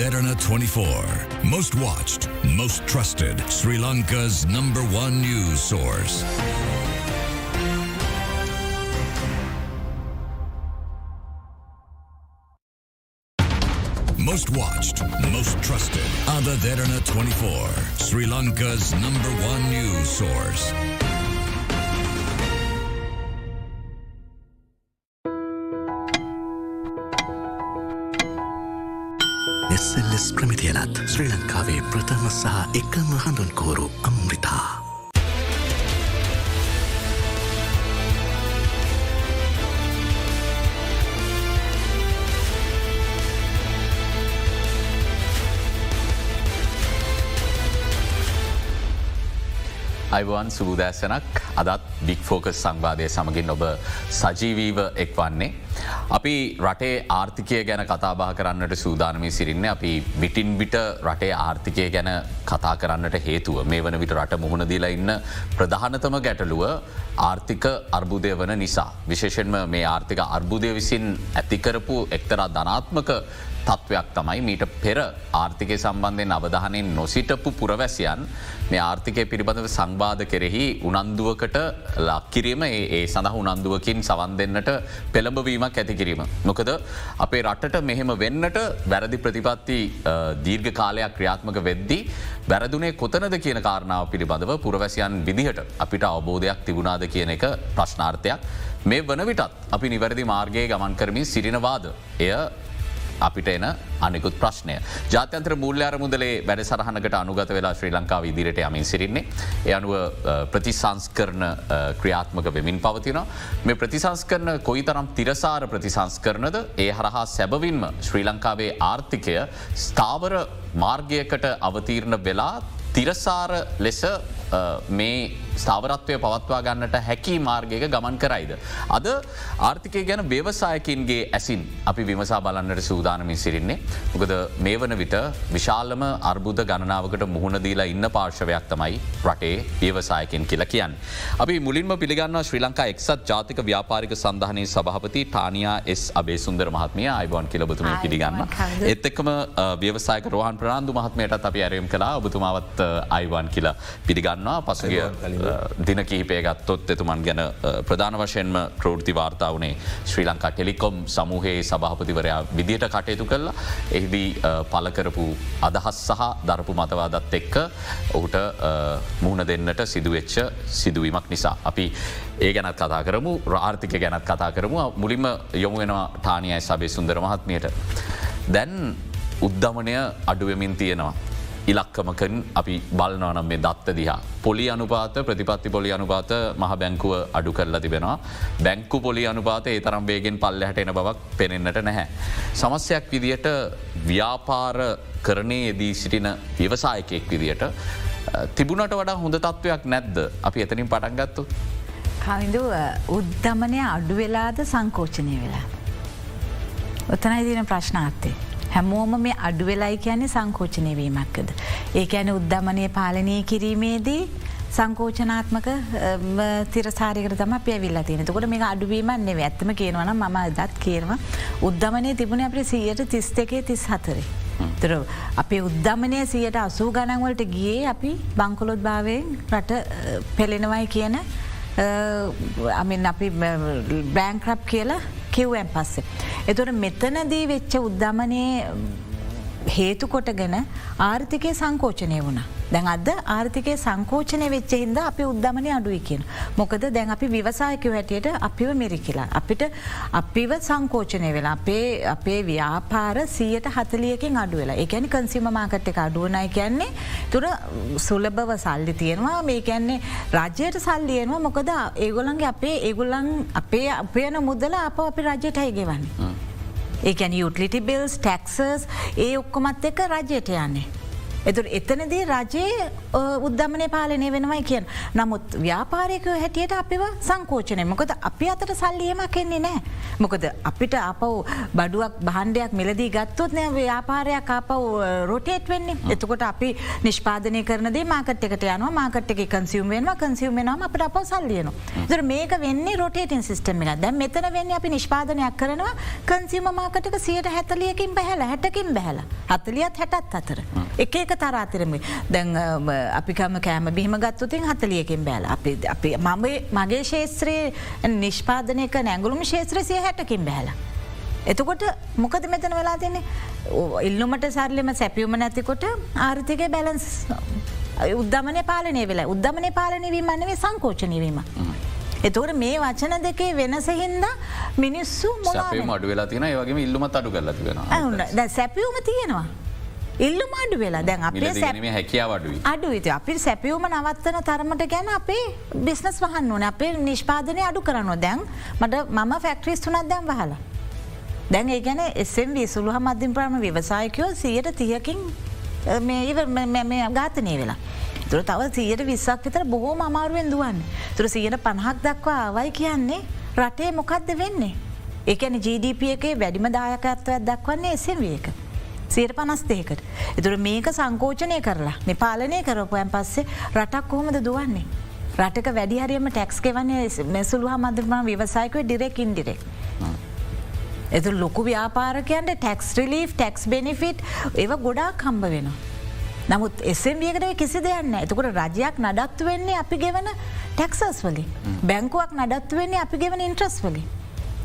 Derana 24. Most watched, most trusted. Sri Lanka's number one news source. Most watched, most trusted. Ada Derana 24. Sri Lanka's number one news source. ප්‍රමිතියනත් ශ්‍රී ලංකාවේ ප්‍රථම සහ එකම හඳුන්කෝරු Amritha. Ivan සුබූදෑසනක් අදත් බික් focus සංවාදය සමගින් ඔබ සජීවීව එක් වන්නේ. අපි රටේ ආර්ථිකය ගැන කතාබා කරන්නට සූදානමී සිරින්න අපි බිටින් බිට රටේ ආර්ථිකය ගැන කතා කරන්නට හේතුව මේ වන විට රට මුහුණදීලා ඉන්න ප්‍රධානතම ගැටලුව ආර්ථික අර්බුදය වන නිසා. විශේෂෙන්ම මේ ආර්ථික අර්බුදය විසින් ඇතිකරපු එක්තරා ධනාත්මක තත්ත්වයක් තමයි මීට පෙර ආර්ථිකය සම්බන්ධයෙන් අවධානයෙන් නොසිටපු පුරවැසියන් මේ ආර්ථිකය පිළිබඳව සංවාධ කෙරෙහි උනන්දුවකට ලක්කිරීම ඒ සඳහ උනන්දුවකින් සවන් දෙන්නට පෙළඹවීමක් ඇතිකිරීම. මොකද අපේ රටට මෙහෙම වෙන්නට වැරදි ප්‍රතිපත්ති දීර්ඝ කාලයක් ක්‍රියාත්මක වෙද්දී වැරදුනේ කොතනද කියන කාරණාව පිළිබඳව පුරවැසියන් විදිහට අපිට අවබෝධයක් තිබුණාද කියන එක ප්‍රශ්නාර්ථයක්. මේ වන විටත් අපි නිවැරදි මාර්ගයේ ගමන් කරමින් සිරිනවාද. එය අපිට එන අනිකුත් ප්‍රශ්නය. ජාත්‍යන්ත්‍ර මුල්්‍යාර මුදලේ වැඩ සරහනකට අනුගත වෙලා ශ්‍රී ලංකාව ඉදිරියට යමින් සිරින්නේ. එ අනුව ප්‍රතිසංස්කරන ක්‍රියාත්මක වෙමින් පවතින. මේ ප්‍රතිසංස්කරන කොයි තරම් තිරසාර ප්‍රතිසංස්කරනද ඒ හරහා සැබවින්ම ශ්‍රී ලංකාවේ ආර්ථිකය ස්ථාවර මාර්ගයකට අවතීරණ වෙලා තිරසාර ලෙස මේ ස්ථාවරත්වය පවත්වා ගන්නට හැකි මාර්ගයක ගමන් කරයිද. අද ආර්ථිකය ගැන ව්‍යවසායකින්ගේ ඇසින් අපි විමසා බලන්නට සූදානමින් සිරින්නේ. මොකද මේ වන විට විශාලම අර්බුද ගණනාවකට මුහුණදීලා ඉන්න පාර්ශවයක් තමයි රටේ ව්‍යවසායකින් කියලා කියන්න. අපි මුලින්ම පිළිගන්න ශ්‍රී ලංකා එක්සත් ජාතික ව්‍යාපාරික සඳහනය සභහපති ටානයා එස් අබේ සුන්දර මහත්මය අයිබෝන් කියලබතුම පිළිගන්න. එත් එක්කම ව්‍යවසායක රෝහන් ප්‍රනාාන්දු මහත්මයටත් අපි ඇරයම් කලා ඔබතුමාවත් අයිවාන් කියලා පිළිගන්නවා පසුගිය දින කිහිපය ගත්තොත් එතුමන් ගැන ප්‍රධාන වශයෙන්ම ක්‍රෝෘති වාර්තා වනේ ශ්‍රී ලංකා ටෙලිකොම් සමූහයේ සභහපතිවරයා විදියට කටයුතු කරලා එහිදී පලකරපු අදහස් සහ දරපු මතවාදත් එක්ක ඔහුට මුහුණ දෙන්නට සිදුවෙච්ච සිදුවීමක් නිසා. අපි ඒ ගැනත් කතා කරමු රාර්ථික ගැනත් කතා කරමු මුලින්ම යොමු වෙනවා ටානියයි සබේ සුන්දර මහත්මයට. දැන් උද්ධමනය අඩුවමින් තියෙනවා. ඉලක්කමකන් අපි බලනවනම් මේ දත්ත දිහා. පොලි අනුපාත ප්‍රතිපත්ති පොලි අනුපාත මහ බැංකුව අඩු කරලා තිබෙනවා. බැංකු පොලි අනුපාත ඒ තරම් වේගෙන් පල්ල හට එන බවක් පෙනෙන්න්නට නැහැ. සමස්යක් විදියට ව්‍යාපාර කරණය යෙදී සිටින ව්‍යවසායකයෙක් විදියට තිබුණට වඩා හොඳ තත්ත්වයක් නැද්ද අපි එතනින් පටන්ගත්තු. කවිදු උද්ධමනය අඩු වෙලාද සංකෝචනය වෙලා. ඔතනයි දින ප්‍රශ්නාර්ථය. හැමෝම මේ අඩු වෙලයි කියන්නේ සංකෝචනය වීමක්කද. ඒක ඇන උද්ධමනය පාලනය කිරීමේදී සංකෝචනාත්මක තිරසාරිකට තම පැවිල්ලා තියෙන තකොට මේ අඩුවීමන් නෙව ඇත්තම කියනවන ම දත් කියනවා උද්ධමනය තිබුණ අපේ සීයට තිස් දෙකේ තිස් හතරේ. තර අපේ උද්ධමනය සියට අසූ ගණන්වලට ගියේ අපි බංකොලොත් භාවයෙන් රට පෙළෙනවයි කියන අමින් අපි බෑංක්‍රප් කියලා කිව්වැන් පස්සේ. එතුට මෙතනදී වෙච්ච උද්ධමනය හේතු කොටගෙන ආර්ථිකය සංකෝචනය වුණ. දැන් අද ආර්ථිකය සංකෝචනය වෙච්ච හිද අපි උද්ධමනය අඩුයි කියන. මොකද දැන් අපි විවසායකව හැටියට අපිව මිරිකිලා. අපිට අපිව සංකෝචනය වෙලා අපේ අපේ ව්‍යාපාර සීයට හතලියකින් අඩු වෙලා එකැනි කන්සිම මාකට් එක අඩුවනයි කියන්නේ තුර සුලභව සල්ලි තියෙනවා මේ කැන්නේ රජයට සල්ලියනවා මොකද ඒගොලන්ගේ අපේ ඒගොල්ලන් අපේ අපයන මුදල අප අපි රජයට අයිගෙවන්නේ. ඒකැන යුටලිටි බිල්ස් ටක්සර්ස් ඒ ඔක්කොමත් එක රජයට යන්නේ. එතුර එතනදී රජයේ උද්ධමනය පාලනය වෙනවයි කියෙන්. නමුත් ව්‍යාපාරයකය හැටියට අපිව සංකෝචනය. මොකද අපි අතට සල්ලියමක් එන්නේ නෑ. මොකද අපිට අපව් බඩුවක් බහන්ඩයක් මිලදී ගත්තොත් නෑ ව්‍යාපාරයක් අපව් රොටේට් වෙන්නේ. එතකොට අපි නිෂ්පාදනය කරනදේ මාකට් එකට යනවා. මාකට් එක කන්සියම් වෙනවා. කන්සියම් වෙනම අපට අප සල්ලියන. දර මේක වෙන්නේ රොටේටන් සිස්ටම එක දැ මෙතන වෙන්න අපි නිෂ්පාදනයක් කරනවා. කන්සිම මාකටක සියට හැතලියකින් බැහල හැටකින් බැහල. හතලියත් හැටත් අතර. එක එක තරාතිරම දැන් අපිකම කෑම බිහිම ගත්තුතින් හතලියකින් බෑල. අපි අපි මම මගේ ශේත්‍රයේ නිෂ්පාදනයක නැගුළුම් ශේත්‍රසිය හැටකින් බෑලා. එතකොට මොකද මෙතන වෙලා තියන්නේ? ඉල්ලුමට සරලිම සැපියුම නැතිකොට ආර්ථිකය බැලන්ස් උද්ධමන පාලනය වෙලා. උද්ධමන පාලනවීම අන්නවේ සංකෝචනීවීම. එතවට මේ වචන දෙකේ වෙනසහින්ද මිනිස්සු මො අඩු වෙලා තින ඒවගේ ඉල්ලුමත් අඩු කරලති වෙන සැපියුම තියෙනවා. ඉල්ලුම අඩු වෙලා දැන් අපේ හැකියාවඩුව අඩු ති අපි සැපියවම නවත්තන තරමට ගැන අපේ බිස්නස් වහන්න ඕන අපේ නිෂ්පාදනය අඩු කරනවා දැන් මට මම ෆැක්ට්‍රිස් තුනත් දැන් වහලා. දැන් ඒ ගැන එසම් සුළුහ මධ්‍යම ප්‍රම ව්‍යවසායකයෝ සියට තියකින් මේ ගාතනය වෙලා. තුර තව සියට විස්සක් විතර බොහෝ අමාරුවෙන් දුවන්න. තුර සියට පණහක් දක්වා අවයි කියන්නේ රටේ මොකක්ද වෙන්නේ. ඒකන GDP එකේ වැඩිම දායකත්වයක් දක්වන්නේ එසම් වියක. සියට පනස්තයකට. එතුර මේක සංකෝචනය කරලා මේ පාලනය කරපුයන් පස්සේ රටක් කොහොමද දුවන්නේ. රටක වැඩිහරියම ටැක්ස් කෙවන්නේ මෙසුළුහ මදරම විවසායකව ඩිරෙක් ඉන්ඩිරෙක්. එතු ලොකු ව්‍යාපාරකයන්ට ටැක්ස් රිලිෆ් ටැක්ස් බෙනිෆිට් ඒව ගොඩා කම්බ වෙනවා. නමුත් එසම්ියකට කිසි දෙයන්න එතකොට රජයක් නඩත්තු වෙන්නේ අපි ගෙවන ටැක්සස් වලින් බැංකුවක් නඩත්තු වෙන්නේ අපි ගෙවන ඉන්ට්‍රස් වලින්.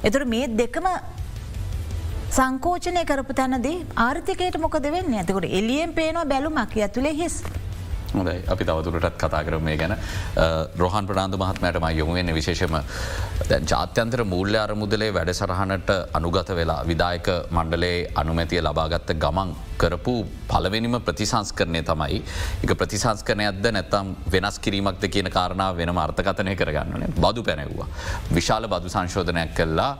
එතුර මේ දෙකම සංකෝචනය කරපු තැනදී ආර්ථිකයට මොකද වෙන්න? ඇතකොට එලියෙන් පේනවා බැලුමක් ඇතුළේ හිස්. හොඳයි. අපි තවතුරටත් කතා කරම මේ ගැන. රොහන් ප්‍රාන්ධ මහත්මයටම යොමුවෙන්න විශේෂම ජාත්‍යන්තර මූල්‍ය අරමුදලේ වැඩ සරහනට අනුගත වෙලා විදායක මණ්ඩලේ අනුමැතිය ලබාගත්ත ගමන් කරපු පලවෙනිම ප්‍රතිසංස්කරණය තමයි. එක ප්‍රතිසංස්කරනයක්ද නැත්තම් වෙනස් කිරීමක්ද කියන කාරණාව වෙනම අර්ථකතනය කරගන්නන බදු පැනෙව්වා. විශාල බදු සංශෝධනයක් කල්ලා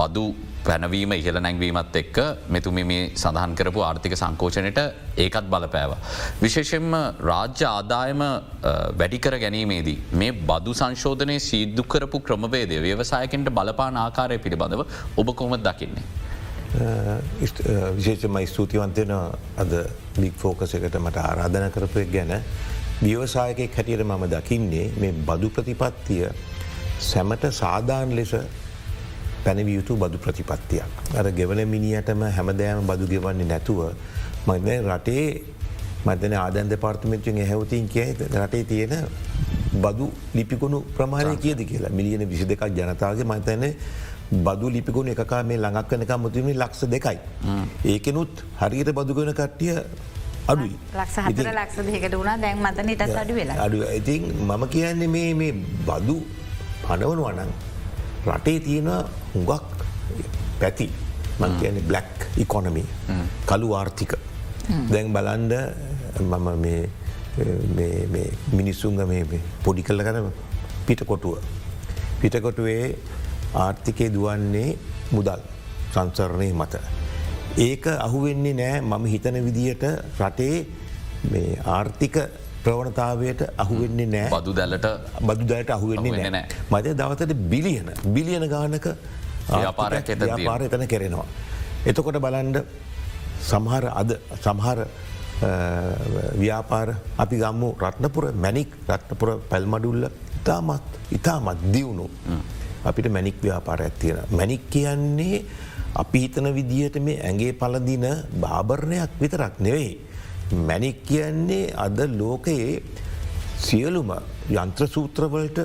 බදු පැනවීම ඉහල නැංවීමත් එක්ක මෙතුමි මේ සඳහන් කරපු ආර්ථික සංකෝචනයට ඒකත් බලපෑව. විශේෂෙන්ම රාජ්‍ය ආදායම වැඩිකර ගැනීමේදී මේ බදු සංශෝධනය සීද්දු කරපු ක්‍රමවේදය ව්‍යවසායකෙන්ට බලපාන ආකාරය පිළිබඳව ඔබ කොමත් දකින්නේ. විශේෂම ස්තුතිවන්තයන අද බික් ෆෝකස එකට මට ආරාධන කරපය ගැන ව්‍යවසායකෙක් හැටියට මම දකින්නේ මේ බදු ප්‍රතිපත්තිය සැමට සාධාන ලෙස පැනවිය යුතු බදු ප්‍රතිපත්තියක්. අර ගෙවන මිනිියටම හැමදෑම බදු ගෙවන්නේ නැතුව මද රටේ මදන ආදන් දෙපාර්තමච්චෙන් හැවතින් කිය රටේ තියෙන බදු ලිපිකුණු ප්‍රමාණය කියද කියලා? මිලියන විසි දෙකක් ජනතාවගේ මතන බදු ලිපිකුණ එකකා මේ ළඟක් කනක මුතුමේ ලක්ෂ දෙකයි. ඒකනුත් හරියට බදුගන කට්ටිය අඩුයි. ලක්ෂ ලක්ෂ දෙකට වුණා. දැන් මතනට අඩු වෙලා. අඩු ඉතින් මම කියන්නේ මේ මේ බදු පනවනු අනන් රටේ තියෙන හුඟක් පැති. මං කියන බ්ලක් ඉකොනමි කළු ආර්ථික. දැන් බලන්ඩ මම මිනිස්සුන්ග පොඩි කල්ල කන පිටකොටුව. පිටකොටුවේ ආර්ථිකය දුවන්නේ මුදල් සංසරණය මත. ඒක අහුවෙන්නේ නෑ. මම හිතන විදියට රටේ ආර්ථික ප්‍රවණතාවයට අහුවෙන්නේ නෑ බදු දැලට බදු දැලට අහුවෙන්නේ නෑ මද දවතට බිලියන බිලියන ගානක ව්‍යාපාරයක් ව්‍යාපාර එතන කෙරෙනවා. එතකොට බලන්ඩ සමහර අද සමහර ව්‍යාපාර අපි ගම්මු රත්නපුර මැනික් රත්නපුර පැල්මඩුල්ල ඉතාමත් ඉතාමත් දියුණු අපිට මැනික් ව්‍යාපාර ඇත්තියෙන. මැනික් කියන්නේ අපි හිතන විදිහට මේ ඇගේ පලදින භාභරණයක් විතරක් නෙවෙයි. මැනික් කියන්නේ අද ලෝකයේ සියලුම යන්ත්‍ර සූත්‍රවලට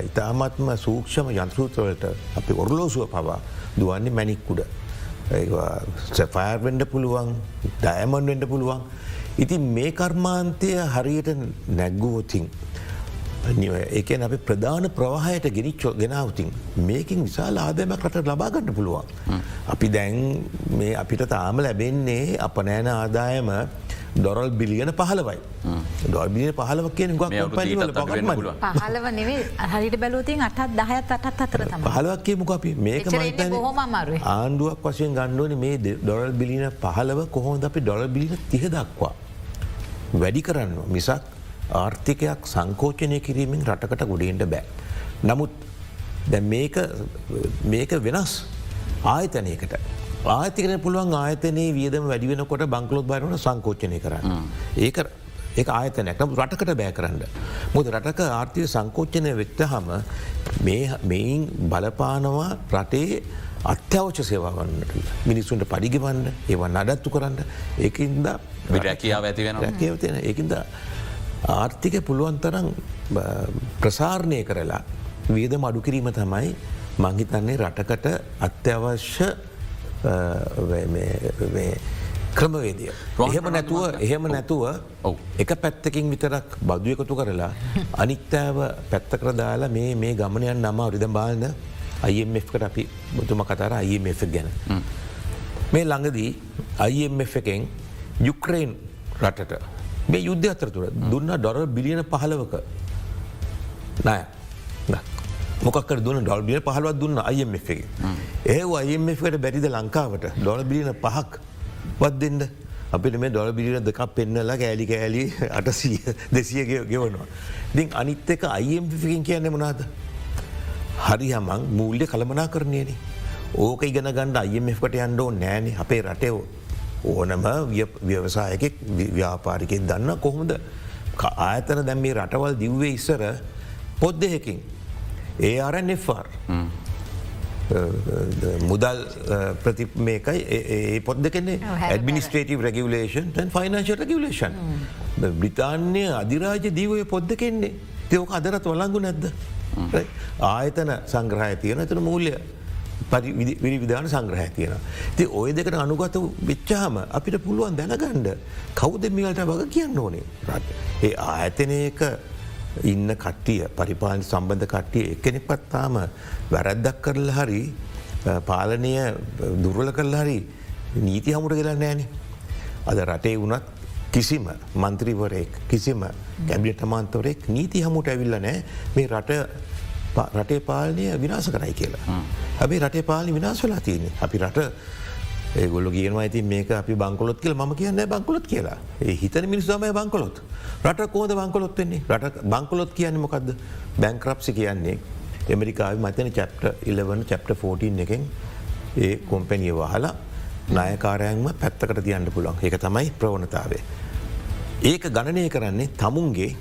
ඉතාමත්ම සූක්ෂම යන්ත්‍රූත්‍රවලට අපි ඔරලෝසුව පවා දුවන්නේ මැනික්කුඩ. සැෆයර්වෙන්ඩ පුළුවන් ඩයමන් වෙන්ඩ පුළුවන්. ඉතින් මේ කර්මාන්තය හරියට නැග්ගුවතින්. ඒකන අපි ප්‍රධාන ප්‍රවාහයට ගෙනනිච්චෝ ගෙනවතින් මේකින් විසා ආදයමක් රට ලබාගන්න පුළුවන්. අපි දැන් මේ අපිට තාම ලැබෙන්නේ අප නෑන ආදායම ඩොරල් බිලියන පහලවයි. ඩොල්බිලිය පහලව කියෙන් ගක් පහලව නෙවේ හරිට බැලූතින් අටත් දහයත් අටත් අතර පහලවක්කේ මොක අපි. මේක ආණ්ඩුවක් වශයෙන් ගණ්ඩුවන මේ ඩොරල් බිලින පහලව කොහොඳ අපි ඩොල බිලින තිහ දක්වා. වැඩි කරන්න මිසක් ආර්ථිකයක් සංකෝචනය කිරීමෙන් රටකට ගොඩෙන්ට බෑ. නමුත් දැ මේක වෙනස් ආයතනයකට ආතිකන පුළුවන් ආයතනයේ වියදම වැඩි වෙනකොට බංකලොත් බයරන සංකෝච්චනය කරන්න. ඒක ඒ ආයතනයක්. රටකට බෑ කරන්න. මුද රටක ආර්ථය සංකෝච්චනය වෙච්ච හම මෙයින් බලපානවා රටේ අත්‍යවශ්‍ය සේවාවන්නට මිනිස්සුන්ට පඩිගවන්න ඒව නඩත්තු කරන්න. ඒකන්ද රැකියාව ඇති වෙන රැකියවතියෙන ඒකන්ද ආර්ථික පුළුවන් තරම් ප්‍රසාරණය කරලා වේද මඩු කිරීම තමයි මංහිතන්නේ රටකට අත්‍යවශ්‍ය ක්‍රමවේදිය. එහෙම නැතුව එහෙම නැතුව එක පැත්තකින් විතරක් බදු එකතු කරලා අනිත්‍යාව පැත්තකර දාලා මේ මේ ගමනයන් නම රිද බාලන අයිකට අපි බුතුම කතර අයිF ගැන. මේ ළඟදී අයිF එකෙන් යුක්‍රේන් රටට මේ යුද්ධ අතරතුර දුන්න ඩොර බිලියන පහලවක නෑ මොකක් දුන්න ඩොල්බිය පහලවත් දුන්න අයිF එක. ඒ අයිFකට බැරිද ලංකාවට ඩොල බිලියන පහක් වත් දෙන්න අපිට මේ ඩොල බිලියන දෙකක් පෙන්නලා කෑලි කෑලි අටසිය දෙසිය ගෙවනවා. ඉතින් අනිත් එක අයිම්ෆිකින් කියන්න මොනාද. හරි හමං මූල්‍ය කළමනා කරනයන. ඕක ඉගෙන ගණඩ අයිමකට යන්ඩෝ නෑන අපේ රටයෝ ඕනම ව්‍යවසායකෙක් ව්‍යාපාරිකෙන් දන්න කොහොමද ආයතන දැම් මේ රටවල් දිව්වේ ඉස්සර පොද්දයකින් ඒ අරන්FR මුදල් ප්‍රති මේකයි ඒ පොත් දෙකන්නේ ඇඩමිනිස්ට්‍රේටව රගලේෂන් ෆයිනශ රගලේෂන් බ්‍රිතාන්‍ය අධිරාජ දීවය පොද්ද කෙන්නේ තයෝක අදරත් වලංගු නැද්ද? ආයතන සංග්‍රහය තියෙන තන මූල්‍ය විරි විධාන සංග්‍රහ තියෙන. ති ඔය දෙකට අනුගත විච්චාම අපිට පුළුවන් දැනගණ්ඩ කවුද මිලට වග කියන්න ඕනේ. ඒ ආයතනයක ඉන්න කට්ටිය පරිපාලි සම්බන්ධ කට්ටිය එකනෙක් පත්තාම වැරැද්දක් කරල හරි පාලනය දුර්වල කරල හරි නීති හමුට කියලා නෑන. අද රටේ වනත් කිසිම මන්ත්‍රීවරයෙක් කිසිම කැබිට මන්තවරෙක් නීති හමුට ඇවිල්ල නෑ මේ රට රටේ පාලනය විනාස කරයි කියලා. හැබේ රටේ පාලි විනාශ වෙලා තියන්නේ අපි රට ඒගොල්ල කියනවා ඇති මේක අපි බංකොලොත් කියල. ම කියන්න බංකොලොත් කියලා. ඒ හිතන මිනිස්සමය බංකොලොත්. රට කෝද බංකොලොත්වෙන්නේ රට බංකොලොත් කියන්න මොකක්ද බැංක්‍රප්සි කියන්නේ එමරිකාව මතන චප්ට ඉලවන චප්ට 14 එකෙන් ඒ කොම්පැනිය වහලා නායකාරයන්ම පැත්තකට තියන්න පුළන් ඒක තමයි ප්‍රවණතාවේ. ඒක ගණනය කරන්නේ තමුන්ගේ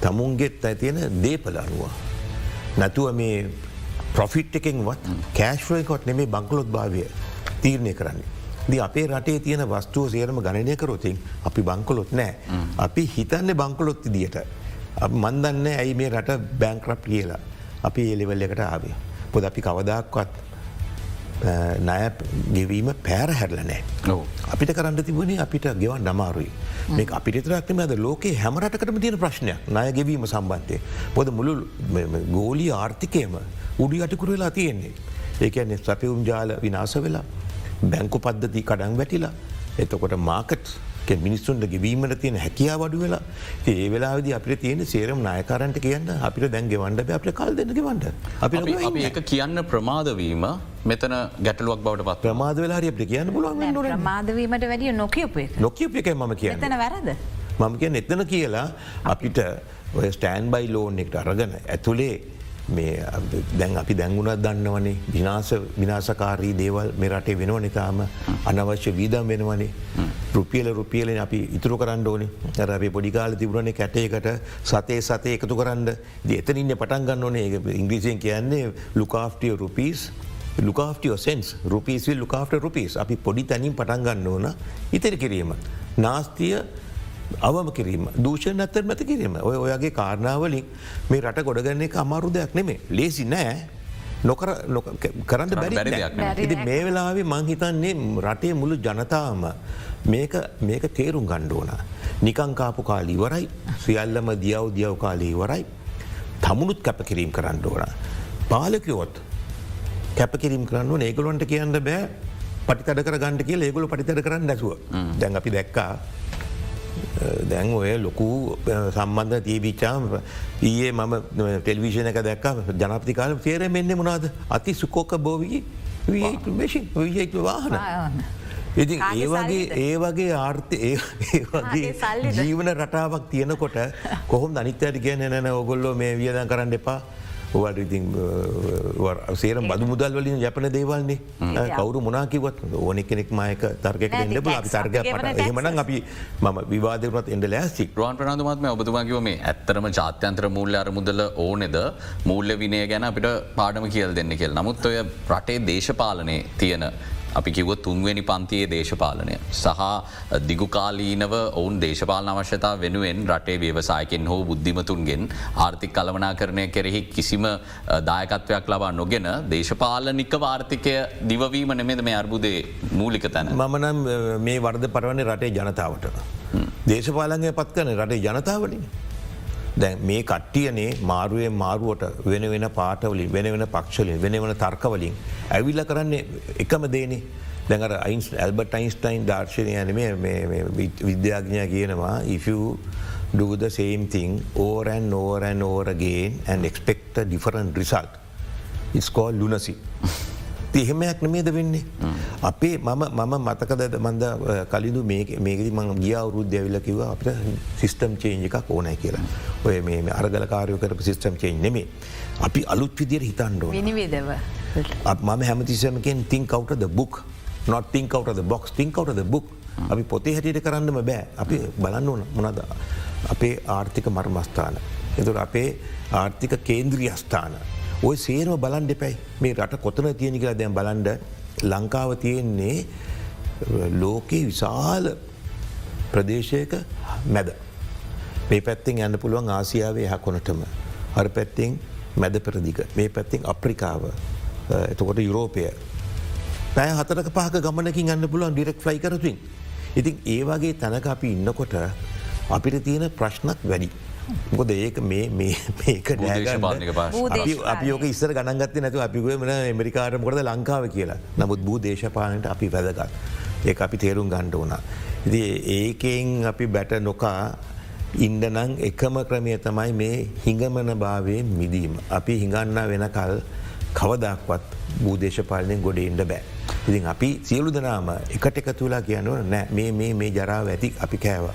තමුන්ගෙත් ඇතියෙන දේපල අනුව. නැතුව මේ ප්‍රොෆිට් එකෙන්වත් කෑශ්වයකොත් නෙමේ බංකලොත් භාවය. තීරණය කරන්නේ. ද අපේ රටේ තියෙන වස්තුව සේරම ගණනය කරොතින් අපි බංකොලොත් නෑ. අපි හිතන්න බංකොලොත් දිට. මන්දන්න ඇයි මේ රට බැංක්‍රප් කියලා අපි ඒලෙවල් එකට ආවේ. පොද අපි කවදක්වත් නය ගෙවීම පෑර හැරලනෑ. අපිට කරන්න තිබුණේ අපිට ගෙවන් නමාරුයි. මේ අපිතරක්ම ඇද ලෝකේ හැමරටකටම තියෙන ප්‍රශ්නයක් නය ගෙවීම සම්බන්ධය. පොද මුළු ගෝලී ආර්ථිකයම උඩි අටිකුර වෙලා තියෙන්නේ. ඒකන්නේ සැපවුම් ජාල විනාස වෙලා බැංකු පද්ධති කඩන් වැටිලා. එතකොට මාකට් මිනිස්සුන්ට ගෙවීමට තියෙන හැකියා වඩු වෙලා ඒ වෙලාද අපිට තියෙන සේරම් නායකරන්ට කියන්න අපිට දැන්ගෙ වන්ඩ අප කල් දෙන්නක වන්ඩ අපි ඒක කියන්න ප්‍රමාදවීම මෙතන ගැටලුවක් බවට පත් ප්‍රමාද වෙලා අප කියන්න පුලුවන් ප්‍රමාදවීමට වැඩිය නොකියප නොකියප එක මම කියන්න. වැරද? මම කිය එතන කියලා අපිට ඔය ස්ටෑන් බයි ලෝන් එක්ට අරගන ඇතුළේ මේ දැන් අපි දැංගුණත් දන්නවනේ විනාස විනාසකාරී දේවල් මෙරටේ වෙනව නිතාම අනවශ්‍ය වීදම් වෙනවනේ. රුපියල රුපියලෙන් අපි ඉතුරු කරන්න ඕනේ. ඇර අපේ පොඩිකාල තිබුණනේ කැටේකට සතේ සතය එකතු කරන්න. එතනින්න පටන් ගන්න ඕනේ. ඉංග්‍රීසියෙන් කියන්නේ look after the rupees look after the cents rupees will look after rupees අපි පොඩි තැනින් පටන් ගන්න ඕන. ඉතිරි කිරීම. නාස්තිය අවම කිරීම දූෂණ ඇත්තර මැති කිරීම. ඔය ඔයගේ කාරණාවලින් මේ රට ගොඩගන්න එක අමාරු දෙයක් නෙමේ ලේසි නෑ. නොකර කරන්න බැරි ඉති මේ වෙලාවේ මංහිතන්නේ රටේ මුළු ජනතාවම මේක තේරුම් ගණ්ඩෝන. නිකංකාපු කාලී වරයි සියල්ලම දියව් දියව් කාලී වරයි තමුණුත් කැපකිරීම් කරන්න ඕන. පාලකයොත් කැපකිරීම් කරන්න ඒගලොන්ට කියන්න බෑ. පටිතඩ කර ගණඩ කිය ඒගොල පටිතර කරන්න නැසුව දැන් අපි දැක්කා දැන් ඔය ලොකු සම්බන්ධ තියවිච්චාම ඊයේ මම ටෙල්විෂණ එක දැක්ක ජනපතිකාල තේර මෙන්න මොනාද අති සුකෝක බෝවී විේෂි විජයිතු වාහන. ඉතින් කාගේ ඒ වගේ සල්ලිද? ඒ වගේ ආර්ථ ඒ ඒ වගේ කාගේ සල්ලිද? ජීවන රටාවක් තියෙනකොට කොහොම අනිත්‍යයට කියන නැන ඔගොල්ලෝ මේ වියදන් කරන්න එපා ඔවට ඉතින් සේරම් බදු මුදල් වලින් ජපන දේවල්න්නේ කවරු මොනාකිවත් ඕනෙ කෙනෙක් මයක තර්ගක නෑ, එන්න tax අපි තර්ග එහෙමනම් අපි මම විවාදකරත් එඩ ලෑස්ති. රුවන් ප්‍රනාධමත්ම ඔබතුමාකිව මේ ඇත්තරම ජාත්‍යන්ත්‍ර මූල්‍ය අරමුදල ඕනෙද? මූල්‍ය විනය ගැන අපිට පාඩම කියල් දෙන්න කියල්. නමුත් ඔය රටේ දේශපාලනය තියෙන අපි කිව තුන්වෙනි පන්තියේ දේශපාලනය. සහ දිගුකාලීනව ඔවුන් දේශපාලන අවශ්‍යතා වෙනුවෙන් රටේ ව්‍යවසායකෙන් හෝ බුද්ධිමතුන්ගෙන් ආර්ථික කළමනා කරණය කෙරෙහි කිසිම දායකත්වයක් ලබා නොගෙන දේශපාලනික වාර්ථිකය දිවවීම නෙමෙද මේ අර්බුදේ මූලික තැන. මමනම් මේ වර්ද පරවන්නේ රටේ ජනතාවට. දේශපාලන්ගේ පත් කන රටේ ජනතාවලින්. දැන් මේ කට්ටියනේ මාරුවෙන් මාරුවට වෙන වෙන පාටවලින් වෙන වෙන පක්ෂලින් වෙන වෙන තර්කවලින් ඇවිල්ල කරන්නේ එකම දේනේ. දැඟර අයින්ස් ඇල්බට අයින්ස්ටයින් දර්ශනය ඇනම විද්‍යාඥා කියනවා if you do the same thing over and over and over again and expect a different result it's called lunacy. එහෙමයක් නමේද වෙන්නේ. අපේ මම මම මතකද මන්ද කලින්දු මේකද මං ගිය අවරුද්ධ ඇවිල කිව අපට සිිස්ටම් චේන්ජ එකක් ඕනෑ කියලා. ඔය මේ අරගල කාරයෝ කරපු සිිස්ටම් චේන් නෙමේ. අපි අලුත් විදිර හිතන්ඩෝ. විනිවිදව. මම හැමතිසමකෙන් තිං කවටද බුක් නොත් තිං කවටද බොක්ස් තිං කවටද බුක් අපි පොතේ හැටියට කරන්නම බෑ අපි බලන්න ඕන මොනද අපේ ආර්ථික මර්මස්ථාන. එතුට අපේ ආර්ථික කේන්ද්‍රී අස්ථාන. ඔය සේරම බලන් දෙපැයි මේ රට කොතන තියෙන කියලා දැන් බලන්ඩ ලංකාව තියෙන්නේ ලෝකයේ විශාල ප්‍රදේශයක මැද. මේ පැත්තිෙන් යන්න පුළුවන් ආසියාවේ හ කොනටම. අර පැත්තිෙන් මැද පෙරදික මේ පැත්තිෙන් අප්‍රිකාව එතකොට යුරෝපය පැය හතරක පහක ගමනකින් අන්න පුළුවන් ඩිරෙක් ෆ්ලයි කරතුන්. ඉතින් ඒ වගේ තැනක අපි ඉන්නකොට අපිට තියෙන ප්‍රශ්නත් වැඩි. මොකද ඒක මේ මේක. අපි අපියෝක ඉස්සර ගණන්ගත්ත නැතු අපිකුව මන එමරිකාරම කොද ලංකාව කියලා නමුත් බූ දේශපාලනට අපි වැදගත්. ඒ අපි තේරුම් ගණ්ඩ වුණා. ඉති ඒකෙන් අපි බැට නොකා ඉන්ඩනං එකම ක්‍රමය තමයි මේ හිඟමන භාවය මිදීම. අපි හිඟන්න වෙනකල් කවදක්වත් භූදේශපාලනයෙන් ගොඩ ඉන්ඩ බෑ. ඉතින් අපි සියලු දනාම එකට එකතු වෙලා කියනුව නෑ මේ මේ මේ ජරාව ඇති අපි කෑව.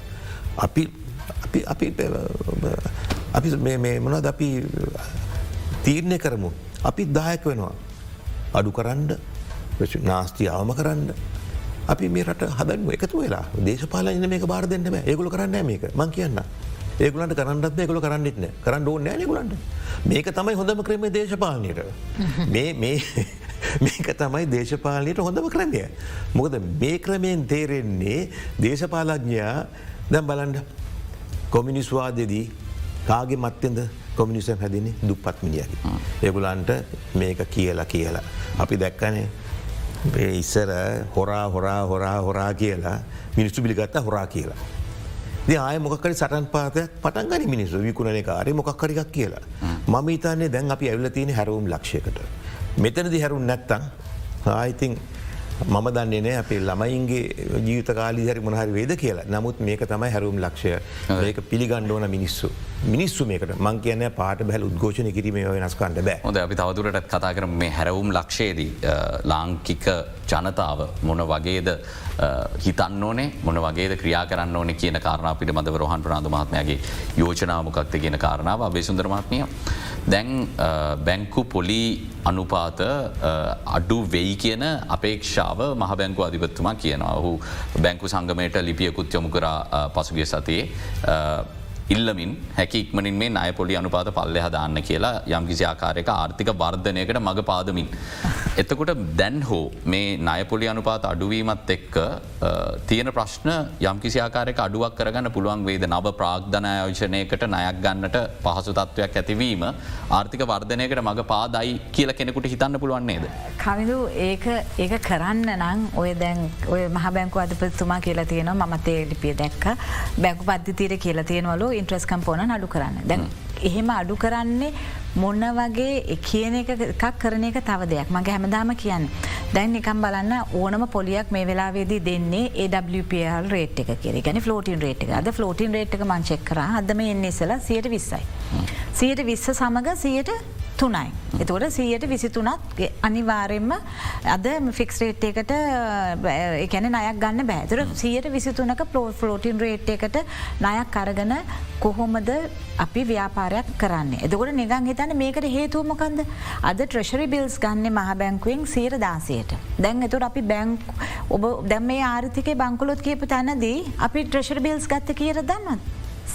අපි අපි අපි මේ මොනද අපි තීරණය කරමු. අපි දායක වෙනවා. අඩු කරන්ඩ නාස්ති අවම කරන්න. අපි මේ රට හදන් එකතු වෙලා දේශපාලන මේක බාර දෙන්න ඒගුල කරන්න මේක මං කියන්න. ඒගුලන්ට කරන්නත් ඒගොල කරන්නෙත්න කරන්න ඕන්න නෑනෙකුලන්ට මේක තමයි හොඳම ක්‍රම දේශපාලනයට මේක තමයි දේශපාලනයට හොඳම ක්‍රමය. මොකද මේ ක්‍රමයෙන් තේරෙන්නේ දේශපාලඥයා දැම් බලන්ඩ කොමිනිස්වාදදී කාගේ මත්තෙන්ද කොමිනිසම් හැදින්නේ දුප්පත් මිනිියකි. ඒගුලන්ට මේක කියලා කියලා. අපි දැක්කනේ ඉස්සර හොරා හොරා හොරා හොරා කියලා මිනිස්සු පිළිගත්ත හොරා කියලා. ආය මොකරි සටන් පාතයක් පටන්ගනි මිනිස්සු විකුණන කාරය මොක්කරිකක් කියලා. මම ඉතාන්නේ දැන් අපි ඇවල තියෙන හැරුම් ලක්ෂයකට. මෙතනදි හැරුම් නැත්තං ආයිතින් මම දන්නේ නෑ අපේ ළමයින්ගේ ජීවිත කාලි හරි මොහරි වේද කියලා. නමුත් මේක තමයි හැරුම් ලක්ෂය. ඒක පිළිගණ්ඩෝන මිනිස්සු. මිනිස්සු මේකට. මං කියන පාට බැල උද්ඝෝෂණ කිරීම වෙනස්කන්ට බෑ. හොඳ අපි තවදුරටත් කතා කර මේ හැරවුම් ලක්ෂයේදී ලාංකික ජනතාව මොන වගේද හිතන්න ඕනේ මොන වගේ ක්‍රියා කරන්න ඕන කියන කාරණ අපිට මද රහන් ප්‍රනාධ මහත්මයගේ යෝජනාමකක්ද කියන කාරණාව අබේසුන්දර මහත්මිය. දැන් බැංකු පොලි අනුපාත අඩු වෙයි කියන අපේක්ෂාව මහ බැංකු අධිපත්තුමා කියනවා ඔහු බැංකු සංගමයට ලිපියකුත් යොමු කර පසුගිය සතියේ ඉල්ලමින් හැකික්මනින් මේ අය පොලි අනුපාත පල්ලෙ හදාන්න කියලා යම්කිසි ආකාරයක ආර්ථික වර්ධනයකට මඟ පාදමින්. එතකොට දැන් හෝ මේ නයපොලි අනුපාත අඩුවීමත් එක්ක තියෙන ප්‍රශ්න යම්කිසි ආකාරයක අඩුවක් කරගන්න පුළුවන් වේද නව ප්‍රාග්ධනයෝජනයකට නයක් ගන්නට පහසු තත්ත්වයක් ඇතිවීම ආර්ථික වර්ධනයකට මඟ පාදයි කියල කෙනෙකුට හිතන්න පුළුවන්න්නේද. කවිදු ඒක ඒක කරන්න නං ඔය දැන් ඔය මහ බැංකු අධපතුමා කියලා තියෙනවා මතේ ලිපිය දැක්ක බැංකු පද්ධතීර කියලා තියෙනවලු ඉන්ට්‍රස් කම්පෝන අඩු කරන්න. දැන් එහෙම අඩු කරන්නේ මොන්න වගේ කියන එකක් කරන එක තව දෙයක්. මගේ හැමදාම කියන්න. දැන් නිකම් බලන්න ඕනම පොලියක් මේ වෙලාවේදී දෙන්නේ AWPL රේට් එක කෙර ගැන ෆලෝටින් රේට් එක. අද ෆලෝටින් රේට් එක මංචෙක් කර. අදම එන්නේ ඉසලා සියට විස්සයි. සියට විස්ස සමඟ සියට තුනයි. එතකොට සීයට විසිතුනත් අනිවාරෙන්ම අද ෆික්ස් රේට් එකට එකන නයක් ගන්න බෑතුර සියට විසිතුනක පලෝ ෆලෝටින් රේට් එකට නයක් කරගන කොහොමද අපි ව්‍යාපාරයක් කරන්න. එදකොට නිගන් හිතන්න මේකට හේතුවමකන්ද අද ට්‍රෙශරි බිල්ස් ගන්න මහ බැංකුවෙන් සීර දාසයට. දැන් එතුට අපි බැංක් ඔබ දැම් මේ ආර්ථික බංකුලොත් කියපු තැනදී අපි ට්‍රෙශරි බිල්ස් ගත්ත කියර දන්නත්.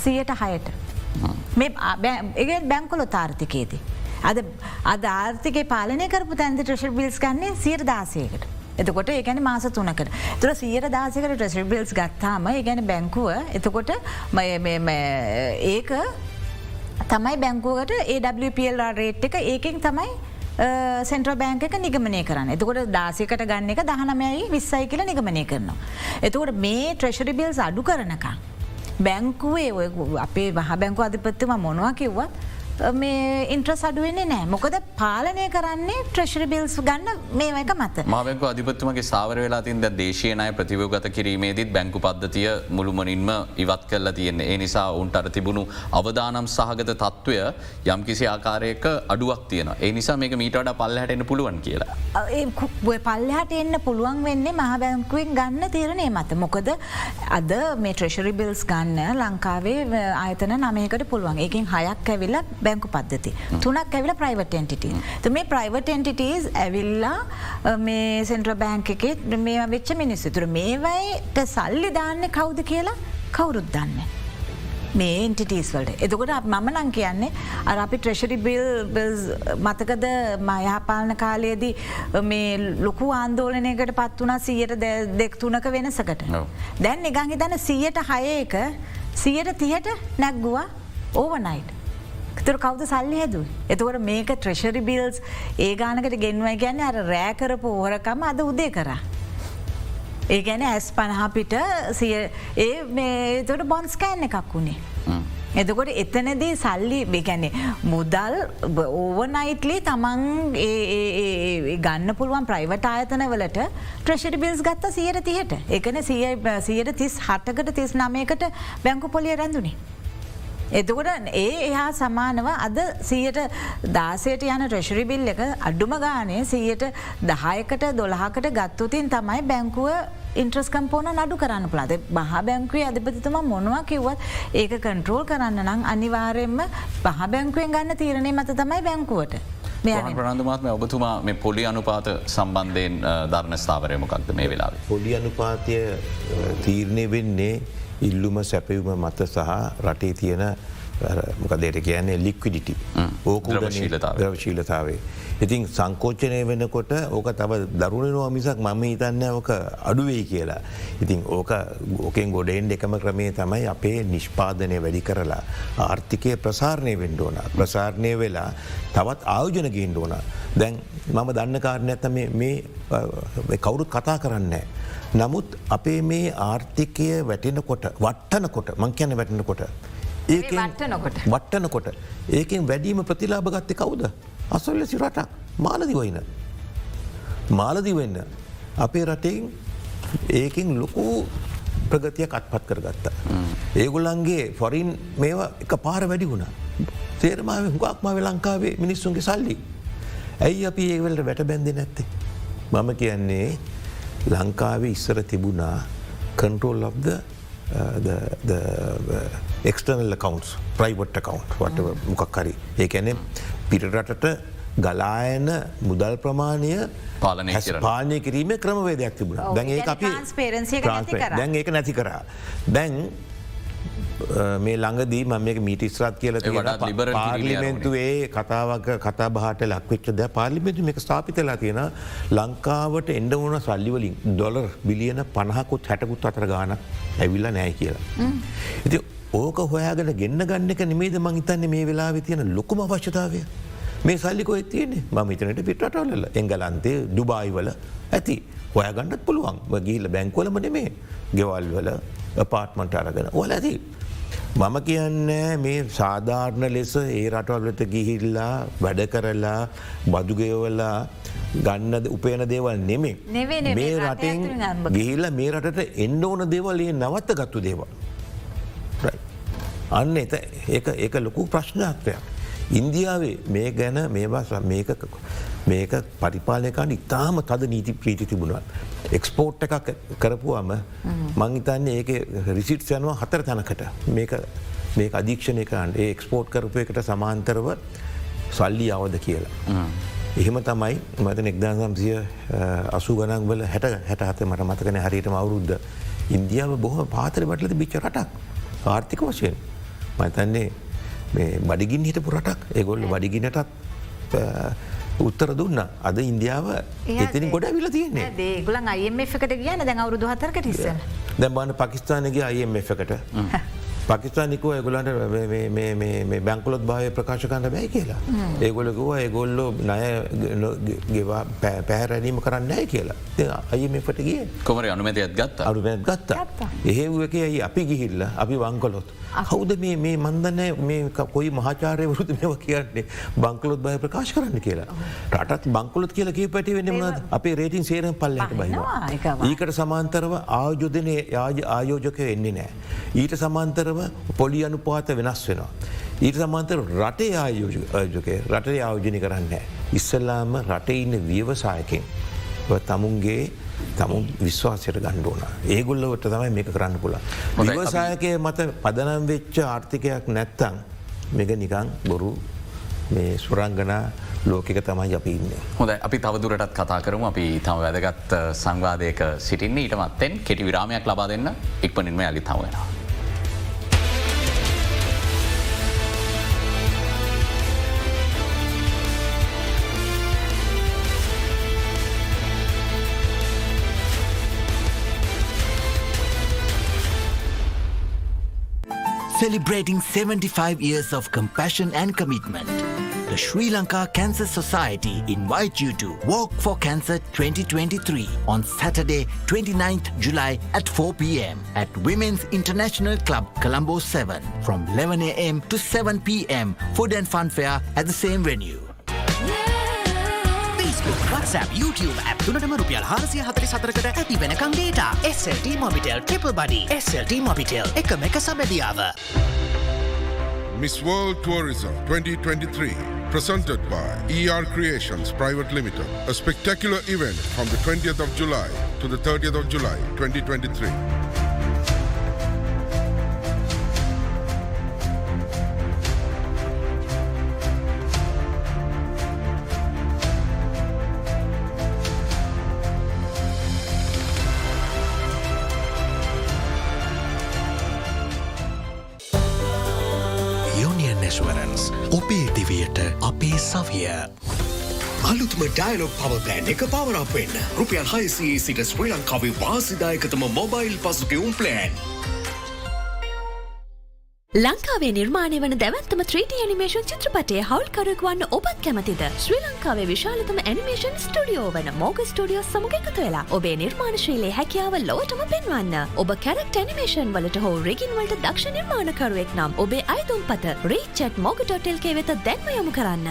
සියට හයට. මේ බැංකොලො තාර්ථිකයේදී. අද අද ආර්ථික පාලනය කරපු තැන්ද ට්‍රෙශර් බිල්ස් ගන්නේ සියර දාසයකට. එතකොට ඒගැන මාස තුනකට තුර සියර දාසකට ට්‍රෙශර් බිල්ස් ගත්තාම ඒගැන බැංකුව එතකොට ඒක තමයි බැංකුවට ඒWPL රේට් එක ඒකෙන් තමයි සෙන්ට්‍ර බෑංක නිගමනය කරන්න එතකොට දාසිකට ගන්න එක දහනමයි විස්සයි කියල නිගමනය කරනවා. එතකොට මේ ට්‍රෙශරි බිල්ස් අඩු කරනකා. බැංකුවේ ඔය අපේ වහ බැංකු අධිපත්තුම මොනවා කිව්වත් මේ ඉන්ට්‍රස් අඩුවෙන්නේ නෑ මොකද පාලනය කරන්නේ ට්‍රෙශරි බිල්ස් ගන්න මේ එක මත. මාවක අධිපත්තුමගේ සාවර වෙලා තින්ද දේශයනය ප්‍රතිවගත කිරීමේදීත් බැංකු පද්ධතිය මුළුමනින්ම ඉවත් කරලා තියෙන්නේ. ඒ නිසා උන්ට අර තිබුණු අවදානම් සහගත තත්ත්වය යම් කිසි ආකාරයක අඩුවක් තියෙන ඒ නිසා මේක මීටට පල්ලහට එන්න පුළුවන් කියලා. පල්ලහට එන්න පුළුවන් වෙන්නේ මහ බැංකුවෙන් ගන්න තීරණය මත. මොකද අද මේ ට්‍රෙශරි බිල්ස් ගන්න ලංකාවේ ආයතන නමයකට පුළුවන්. ඒකින් හයක් ඇවිල්ල බැංකු පද්ධති. තුනක් ඇවිල ප්‍රයිවට එන්ටිට. මේ ප්‍රයිවට එන්ටිටස් ඇවිල්ලා මේ සෙන්ට්‍ර බෑංක එකෙත් මේ වෙච්ච මිනිස්සු තුර මේවයිට සල්ලි දාන්න කවුද කියලා කවුරුත් දන්න. මේ එන්ටිටස් වලට එතකොට මම නං කියන්නේ අර අපි ට්‍රෙශරි බිල් මතකද මයහපාලන කාලයේදී මේ ලොකු ආන්දෝලනයකට පත් වනා සියට දෙක්තුනක වෙනසකට. දැන් නිගංහි දන සියට හයක සියට තියට නැක්ගුවා ඕවනයිට. තුර කවද සල්ලි හැද. එතවට මේක ට්‍රෙශරි බිල්ස් ඒ ගානකට ගෙන්වයි ගැන්න අර රෑකරපු ඕහරකම අද උදේ කරා. ඒ ගැන ඇස් පණහාපිට සිය ඒ මේ තොට බොන්ස්කෑන් එකක් වුණේ. එතකොට එතනදී සල්ලි බෙගැනෙ මුදල් ඕවනයිටලි තමන් ගන්න පුළුවන් ප්‍රයිවට ආයතන වලට ට්‍රෙෂරි බිල්ස් ගත්ත සියයට තියට එකන සියට තිස් හටකට තිස් නමයකට බැංකු පොලිය රැඳුනේ. එතකොට ඒ එහා සමානව අද සියට දාසයට යන රෙශරි බිල් එක අඩුම ගානේ සියට දහයකට දොළහකට ගත්තුතින් තමයි බැංකුව ඉන්ට්‍රස්කම්පෝන නඩු කරන්න පුලාද බහ බැංකුවේ අධිපතිතුම මොනවා කිව්වත් ඒක කන්ට්‍රෝල් කරන්න නම් අනිවාරයෙන්ම පහ බැංකුවෙන් ගන්න තීරණය මත තමයි බැංකුවට. ප්‍රනන්දුමාත්ම ඔබතුමා මේ පොලි අනුපාත සම්බන්ධයෙන් ධර්ණ ස්ථාවරයමකක්ද මේ වෙලා. පොඩි අනුපාතය තීරණය වෙන්නේ ඉල්ලුම සැපවුම මත සහ රටේ තියෙන මොකදේට කියන්නේ ලික්විඩිටි ඕක ද්‍රවශීලතාවේ. ඉතින් සංකෝච්චනය වෙනකොට ඕක තව දරුණනවා මිසක් මම හිතන්න ඕක අඩුවෙයි කියලා. ඉතින් ඕක ඕකෙන් ගොඩෙන් එකම ක්‍රමේ තමයි අපේ නිෂ්පාදනය වැඩි කරලා. ආර්ථිකය ප්‍රසාරණය වෙන්ඩෝන. ප්‍රසාරණය වෙලා තවත් ආයෝජන ගේන්ඩ ඕන. දැන් මම දන්න කාරණ ඇත මේ කවුරුත් කතා කරන්නේ. නමුත් අපේ මේ ආර්ථිකය වැටෙනකොට වට්ටනකොට මං කියන වැටෙනකොට ඒ වට්ටනකොට ඒකෙන් වැඩීම ප්‍රතිලාභ ගත්තය කවුද අසොල්ල සිරටක් මාලදිවයින. මාලදිවෙන්න අපේ රටෙන් ඒකින් ලොකු ප්‍රගතිය කත්පත් කරගත්තා. ඒගොල්ලන්ගේ ෆොරින් මේවා එක පාර වැඩි වුණා. සේරමාව හුගක්මාව ලංකාවේ මිනිස්සුන්ගේ සල්ලි. ඇයි අපි ඒවලට වැට බැන්දි නැත්තේ. මම කියන්නේ ලංකාවේ ඉස්සර තිබුණා control of external accounts private account වට මොකක් හරි. ඒ ඇනෙ පිටරටට ගලායන මුදල් ප්‍රමාණය පාලනය පාලනය කිරීම ක්‍රමවේදයක් තිබුණ. දැන් ඒ අපි දැන් ඒක නැති කරා. දැන් මේ ළඟදී ම මේක මීට ස්රත් කියල පාර්ලිමෙන්තුවේ කතාවක් කතා බහට ලක්වෙච්ච ද පාර්ලිමෙන්තු මේක ස්ථාපිතලා තියෙන ලංකාවට එන්ඩ වුණ සල්ලිවලින් ඩොලර් බිලියන පණහකුත් හැටකුත් අතර ගාන ඇවිල්ල නෑ කියලා. ඉති ඕක හොයාගෙන ගෙන්න්න ගන්න එක නෙමේද මං හිතන්නේ මේ වෙලා තියෙන ලොකුම අවශ්‍යතාවය. මේ සල්ලිකො ඇතියන්නේ ම ඉතනට පිටටවල එංගලන්තේ දුබායිවල ඇති. හොයාගන්නත් පුළුවන්. ගීල බැංකොලම නෙමේ ගෙවල්වල පාට්මට අරගෙන. ඕල ඇති. මම කියන්නේ මේ සාධාරණ ලෙස ඒ රටවල්ලට ගිහිල්ලා වැඩ කරලා බදුගයවලා ගන්න උපයන දේවල් නෙමේ මේ රටෙන් ගිහිල්ල මේ රටට එන්න ඕන දේවල්ඒ නවත්ත ගත්තු දේවල්. අන්න එත ඒ ලොකු ප්‍රශ්නාත්වයක්. ඉන්දියාවේ මේ ගැන මේක මේක පරිපාලයකාට ඉතාම තද නීති ප්‍රීති තිබුණත්. එක්ස්පෝට් එකක් කරපුවාම මං ඉතන්නේ ඒක රිසිට් යනවා හතර තැනකට මේක අධීක්ෂණය කරන්න ඒ එක්ස්පෝට් කරපු එකට සමාන්තරව සල්ලි අවද කියලා. එහෙම තමයි මත එක්දා සම්සිය අසු ගනන් වල හැට හැට හත මට මතකන හරිටම අවුරුද්ධ. ඉන්දියාව බොහම පාතර බටලද බිච්ච රටක් ආර්ථික වශයෙන්. මතන්නේ බඩිගින් හිටපු රටක් ඒගොල්ල බඩිගිනටත් උත්තර දුන්න. අද ඉන්දියාව එතිනි ගොඩ විල තියන්නේ. දේගුලන් අයම එකට කියන දැන් අවුරුදු හතරකට ඉස්සල දැම්බාන පකිස්ානගේ අයම් එකට පකිස්ානිකෝ ඇගොලන්ට බැංකොලොත් භාවය ප්‍රකාශකන්ට බැයි කියලා. ඒගොලකුව ඒගොල්ලෝ නය ගෙවා පැහැරැනීම කරන්න ඇයි කියලා අයමට ගිය කොමර අනුමැතියත් ගත්ත අනුමැත් ගත්තා. එහෙව් එක ඇයි අපි ගිහිල්ල අපි වංකොලොත්. කෞද මේ මන්දන්න මේ කොයි මහාචාරයවරුද මෙව කියන්නේ බංකලොත් බය ප්‍රකාශ කරන්න කියලා. රටත් බංකොලොත් කියලා කිය පැටි වෙන මද අපේ රේටින් සේරම් පල්ලට බහිවා. ඒකට සමාන්තරව ආයෝජනය ආයෝජකය එන්නේ නෑ. ඊට සමාන්තරව පොලි අනුපාත වෙනස් වෙනවා. ඊට සමාන්තර රටේ ආයෝජකය රටේ ආයෝජනය කරන්න. ඉස්සල්ලාම රටේ ඉන්න ව්‍යවසායකෙන් තමුන්ගේ තමුන් විශ්වාසයට ගණ්ඩෝන ඒගොල්ලවට තමයි මේක කරන්න පුළ. විවසායකය මත පදනම් වෙච්ච ආර්ථිකයක් නැත්තං මෙක නිකං බොරු මේ සුරංගනා ලෝකක තමයි අපි ඉන්න. හොඳ අපි තවදුරටත් කතා කරම අපි තම වැදගත් සංවාධයක සිටින්නේ ඊටමත්තෙන් කෙටි විරාමයක් ලබා දෙන්න ඉක්පනින්ම ඇලි තවෙනවා. Celebrating 75 years of compassion and commitment. The Sri Lanka Cancer Society invites you to Walk for Cancer 2023 on Saturday, 29th July at 4 pm at Women's International Club, Colombo 7 from 11 am to 7 pm. Food and fun fair at the same venue. Facebook, WhatsApp, YouTube app තුනටම රුපියල් හාරසිය හතරි සතරකට ඇති වෙනකං data SLT Mobitel triple buddy SLT Mobitel එකම එක සබැදියාව. Miss World Tourism 2023, presented by ER Creations Private Limited. A spectacular event from the 20th of July to the 30th of July 2023. ඔබේ දිවියට අපේ සවිය. අලුත්ම ඩයිලොක් පව ප්ලෑන් එක පවරක් වෙන්න රුපියල් හයිසේ සිට ශ්‍රී ලංකාවේ වාසිදායකතම මොබයිල් පසුකවුම් ප්ලෑන්. ලංකාවේ නිර්මාණය වන දැවත්තම 3D නිමේෂන් චිත්‍රපටය හවල්කරුවක් වන්න ඔබත් කැමතිද ශ්‍රී ලංකාවේ විශාලතම ඇනිමේෂන් ස්ටඩියෝ වන මෝග ස්ටඩියෝ සමග එකතු වෙලා ඔබේ නිර්මාණශීලේ හැකියාව ලෝටම පෙන්වන්න ඔබ කැරක්ට ඇනිමේෂන් වලට හෝ රෙගින්වලට දක්ෂ නිර්මාණකරුවෙක් නම් ඔබේ අයිතුම් පත රීචට් මෝග.ටෙල්කේ වෙත දැන්ම යොමු කරන්න.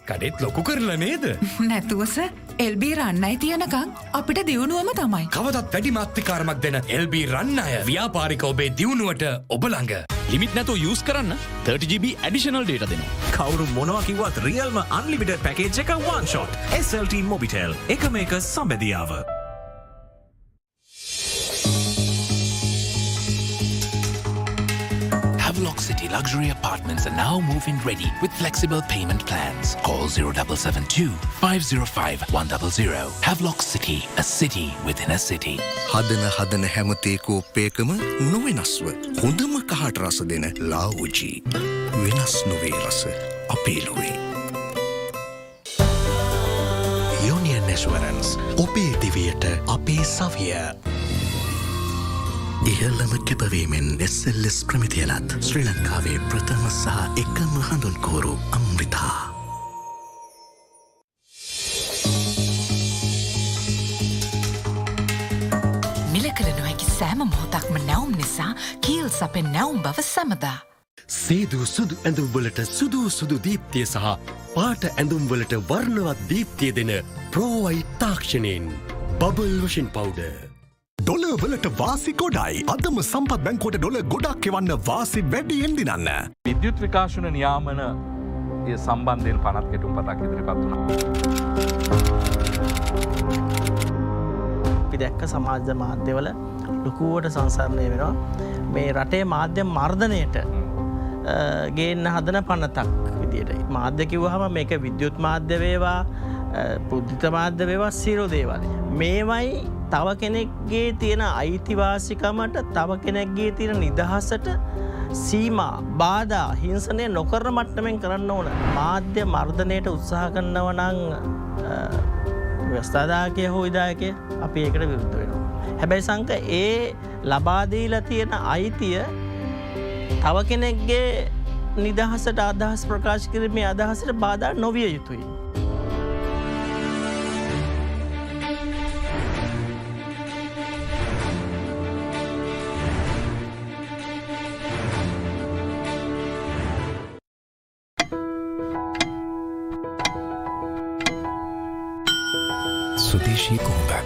කඩෙත් ලොකු කරලා නේද. නැතුවස එල්බී රන්නයි තියනකං අපිට දියුණුවම තමයි. කවදත් වැඩි මාත්තිකාරමක් දෙන එල්බී රන්න අය ව්‍යාපාරික ඔබේ දියුණුවට ඔබළඟ. ලිමිට නැතු යස් කරන්න 30GB ඇඩිෂනල් ඩේට දෙන. කවරු මොනවකිවත් රියල්ම අන්ලිමිට පැකේජ් එක වන් ෂොට් SLT මොබිටෙල් එක මේක සම්බැදියාව. Havelock City luxury apartments are now move-in ready with flexible payment plans. Call 0772 505 100. Havelock City, a city within a city. හදන හදන හැමතේ කෝප්පයකම නොවෙනස්ව හොඳම කහට රස දෙන ලාවුජී වෙනස් නොවේ රස අපේලුවේ. යෝනියන් ඇස්වරන්ස් ඔබේ දිවියට අපේ සවිය. ඉහල්ලම කැපවීමෙන් එස්සල්ලෙස් ප්‍රමිතියලත් ශ්‍රී ලංකාවේ ප්‍රථම සහ එකම හඳුන්කෝරු අම්රිතා. මිලකළ නොහැකි සෑම මොහොතක්ම නැවුම් නිසා කීල් සපෙන් නැවුම් බව සැමදා. සේදූ සුදු ඇඳුම්වලට සුදූ සුදු දීප්තිය සහ පාට ඇඳුම්වලට වර්ණවත් දීප්තිය දෙන ප්‍රෝවයි තාක්ෂණයෙන් බබල් වෂන් පවුඩ. ඩොල වලට වාසි ගොඩයි අදම සම්පත් බැංකෝට ඩොල ගොඩක් එවන්න වාසි වැඩියෙන් දිනන්න. විද්‍යුත් විකාශන නියාමන ඒ සම්බන්ධයෙන් පනත් කෙටුම් පතක් ඉදිරිපත් වුණ. අපි දැක්ක සමාජ මාධ්‍යවල ලොකුවට සංසරණය වෙනවා මේ රටේ මාධ්‍ය මර්ධනයට ගේන්න හදන පන්නතක් විදියට මාධ්‍ය කිව්හම මේක විද්‍යුත් මාධ්‍ය වේවා පුද්ධිත මාධ්‍ය වේවා සිරෝ දේවල්. මේවයි තව කෙනෙක්ගේ තියෙන අයිතිවාසිකමට තව කෙනෙක්ගේ තියෙන නිදහසට සීමා බාධා හිංසනය නොකරන මට්ටමෙන් කරන්න ඕන මාධ්‍ය මර්ධනයට උත්සාහ කරන්නවනං වස්ථාදාකය හෝ විදායකය අපි ඒකට විරුද්ධ වෙනවා. හැබැයි සංක ඒ ලබාදීල තියෙන අයිතිය තව කෙනෙක්ගේ නිදහසට අදහස් ප්‍රකාශ කිරීමේ අදහසට බාධා නොවිය යුතුයි.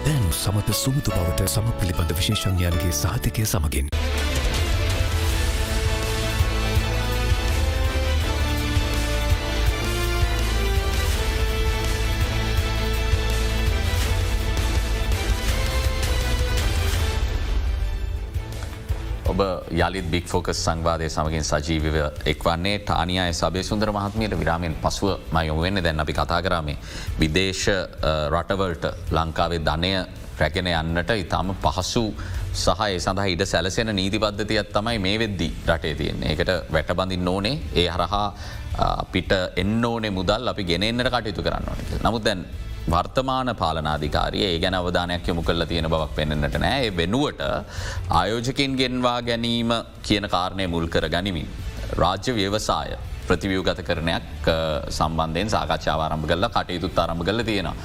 දැන් සමත සුමුතු බවට සම පිළිබඳ විශේෂඥයන්ගේ සාතිකය සමගින්. යළිත් බික් ෆෝකස් සංවාදය සමගින් සජීවව එක්වන්නේ ටානියය සබේ සුන්දර මහත්මයට විරාමෙන් පසුව මයොම වෙන්න. දැන් අපි කතා කරාමේ විදේශ රටවල්ට ලංකාවේ ධනය රැගෙන යන්නට ඉතාම පහසු සහ ඒ සඳහ ඉඩ සැලසෙන නීතිපද්ධතියත් තමයි මේ වෙද්දි රටේ තියන්නේ. එකට වැටබඳින් ඕනේ. ඒ හරහා පිට එන්න ඕනේ මුදල් අපි ගෙනෙන්න්නට කටයුතු කරන්න ඕනක නමුත් දැන් වර්තමාන පාලනාධිකාරය ඒ ගැන අවධානයක් යොමු කල්ල තියෙන බවක් පෙන්න්නට නෑ ඒ වෙනුවට ආයෝජකින් ගෙන්වා ගැනීම කියන කාරණය මුල් කර ගනිමින්. රාජ්‍ය ව්‍යවසාය ප්‍රතිවියෝගත කරනයක් සම්බන්ධයෙන් සාකච්ඡාව ආරම්භ කල්ල කටයුතුත් ආරම්භ කල තියෙනවා.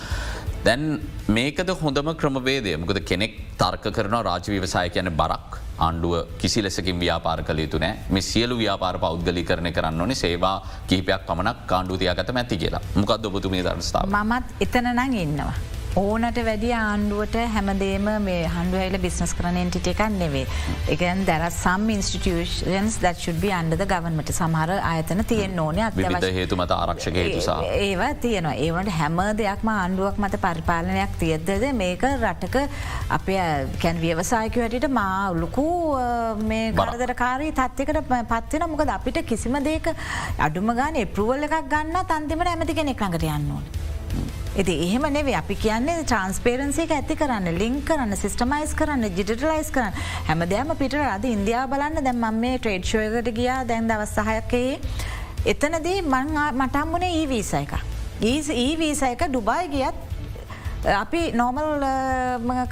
දැන් මේකද හොඳම ක්‍රමවේදය. මොකද කෙනෙක් තර්ක කරන රාජවීවසාය කියන බරක්. ආණ්ඩුව කිසි ලෙසකින් ව්‍යාපාර කළ යුතු නෑ. මේ සියලු ව්‍යාපාර පෞද්ගලි කරන කරන්න ඕනේ සේවා කහිපයක් පමණක් කාණ්ඩුතියගත ඇති කියලා. මොකක්ද ඔබතුමේ දර්ස්ථාව මත් එතන නං ඉන්නවා. ඕනට වැඩි ආණ්ඩුවට හැමදේම මේ හන්ඩුවයිල බිස්නස් කරන එන්ටිට එකක් නෙවේ. එකන් දැර සම් ඉන්ස්ටිටියෂන්ස් that should be අන්ඩ ගවන්මට සමහර ආයතන තියෙන් ඕන හේතුමත ආරක්ෂක හේතුසා. ඒවා තියෙනවා ඒවට හැම දෙයක්ම ආණ්ඩුවක් මත පරිපාලනයක් තියද්දද මේක රටක අපේ කැන් ව්‍යවසායක වැටට මා ලොකු මේ ගරදරකාරී තත්වකට පත්වෙන මොකද අපිට කිසිම දේක අඩුම ගාන එපරුවල එකක් ගන්න තන්තිමට ඇමති කෙනෙක් ළඟට යන්න ඕන. ඇති එහෙම නෙවේ අපි කියන්නේ ට්‍රන්ස්පේරන්සික ඇති කරන්න ලිංක් කරන්න සිස්ටමයිස් කරන්න ජිටලයිස් කරන්න. හැම දෙයම පිට අද ඉන්දයා බලන්න. දැම් ම මේ ට්‍රේඩ් ෂෝයකට ගියා. දැන් දවස්සාහයකයේ එතනදී මං මටම්මුණේ ඊවීසය එක. ඊවීසයක ඩුබායි ගියත් අපි නොමල්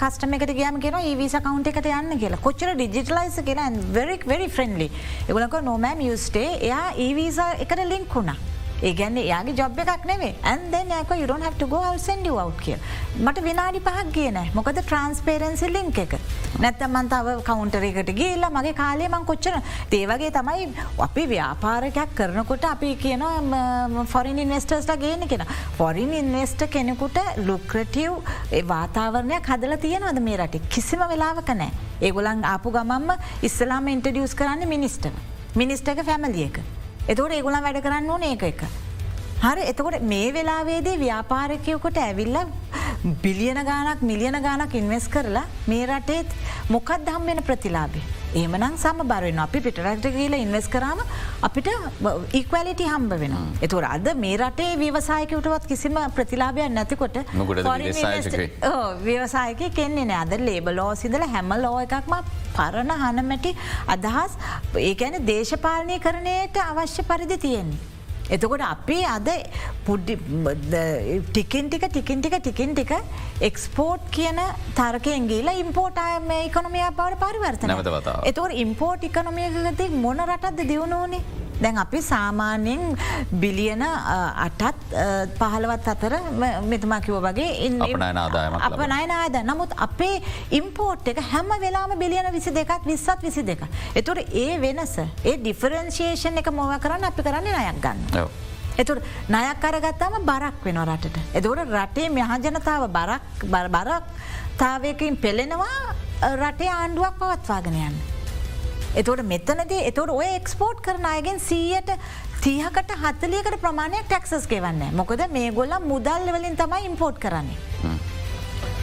කස්ටම එකට ගේම කියෙන ඒවිස කවන්් එකට යන්න කියලා. කොච්චර ඩිජිටලයිස කියෙන වෙරික් වෙරි ෆ්‍රෙන්ඩලි එගලක නොමෑම් යස්ටේ එයා ඒවීස එකට ලින්ක් වුණා. ඒගැන්න යාගේ ජොබ් එකක් නෙවේ ඇන්දෙන් යක යුරන් have to go I'll send you out කිය මට විනාඩි පහක් කියන මොකද ට්‍රන්ස්පේරන්සි ලිංක එක. නැත්තමන්තාව කවුන්ටරයකට ගේල්ලා මගේ කාලේ මං කොච්චන දේවගේ තමයි අපි ව්‍යාපාරකයක් කරනකොට අපි කියන ෆොරින් ඉන්වස්ටර්ස්ලා ගේන කෙන ෆොරින් ඉන්වස්ට කෙනෙකුට ලුක්‍රටව් වාතාවරණයක් හදල තියෙනවද මේ රට? කිසිම වෙලාවක නෑ ඒගොලන් ආපු ගමම්ම ඉස්සලාම ඉන්ටඩියස් කරන්න මිනිස්ට මිනිස්ටක ෆැමලියක එතකොට ඒගුලන් වැඩ කරන්න ඕන ඒක එක. හරි එතකොට මේ වෙලාවේදේ ව්‍යාපාරකයකොට ඇවිල්ල බිලියන ගානක් මිලියන ගානක් ඉන්වෙස් කරලා මේ රටේත් මොකත් දම්වෙන ප්‍රතිලාබේ. ඒමනම් සම බරෙන් අපි පිටරක්ට කියලා ඉන්වෙස් කරාම අපිට ඉක්වලිටි හම්බ වෙන. එතුර අද මේ රටේ ව්‍යවසායකයටවත් කිසිම ප්‍රතිලාභයක් නැතිකොට ව්‍යවසායක කෙන්නේ නෑ අද ලේබ ලෝ සිදල හැම ලෝ එකක්ම පරණ හනමැටි අදහස් ඒකැන දේශපාලනය කරණයට අවශ්‍ය පරිදි තියෙන්නේ. එතකොට අපි අද ටිකින් ටික ටිකින් ටික ටිකින් ටික එක්ස්පෝට් කියන තරකයෙන් ගේලා ඉම්පෝට්ම ඉකොනොමිය බවට පරිවර්තන එතවට ඉම්පෝට් ඉකනොමියකති මොන රටත්ද දියුණෝනේ දැන් අපි සාමාන්‍යයෙන් බිලියන අටත් පහළවත් අතර මෙතුමා කිව වගේ අප නයනාද නමුත් අපේ ඉම්පෝට් එක හැම වෙලාම බිලියන විසි දෙකත් විස්සත් විසි දෙක. එතුර ඒ වෙනස ඒ ඩිෆරන්ශේෂන් එක මොව කරන්න අපි කරන්න නයක් ගන්න. එතුර නයක් කරගත්තම බරක් වෙන රටට. එදවට රටේ මහජනතාව බරක් බරක් තාවයකින් පෙළෙනවා රටේ ආණ්ඩුවක් පවත්වාගෙන යන්න. එතවට මෙතනද එතවට ඔය එක්ස්පෝට් කරන අයගෙන් සීයට තියකට හත්තලියකට ප්‍රමාණයක් ටැක්සස් ගෙවන්න මොකද මේ ගොල්ල මුදල් වලින් තමයි ඉම්පෝට් කරන්නේ.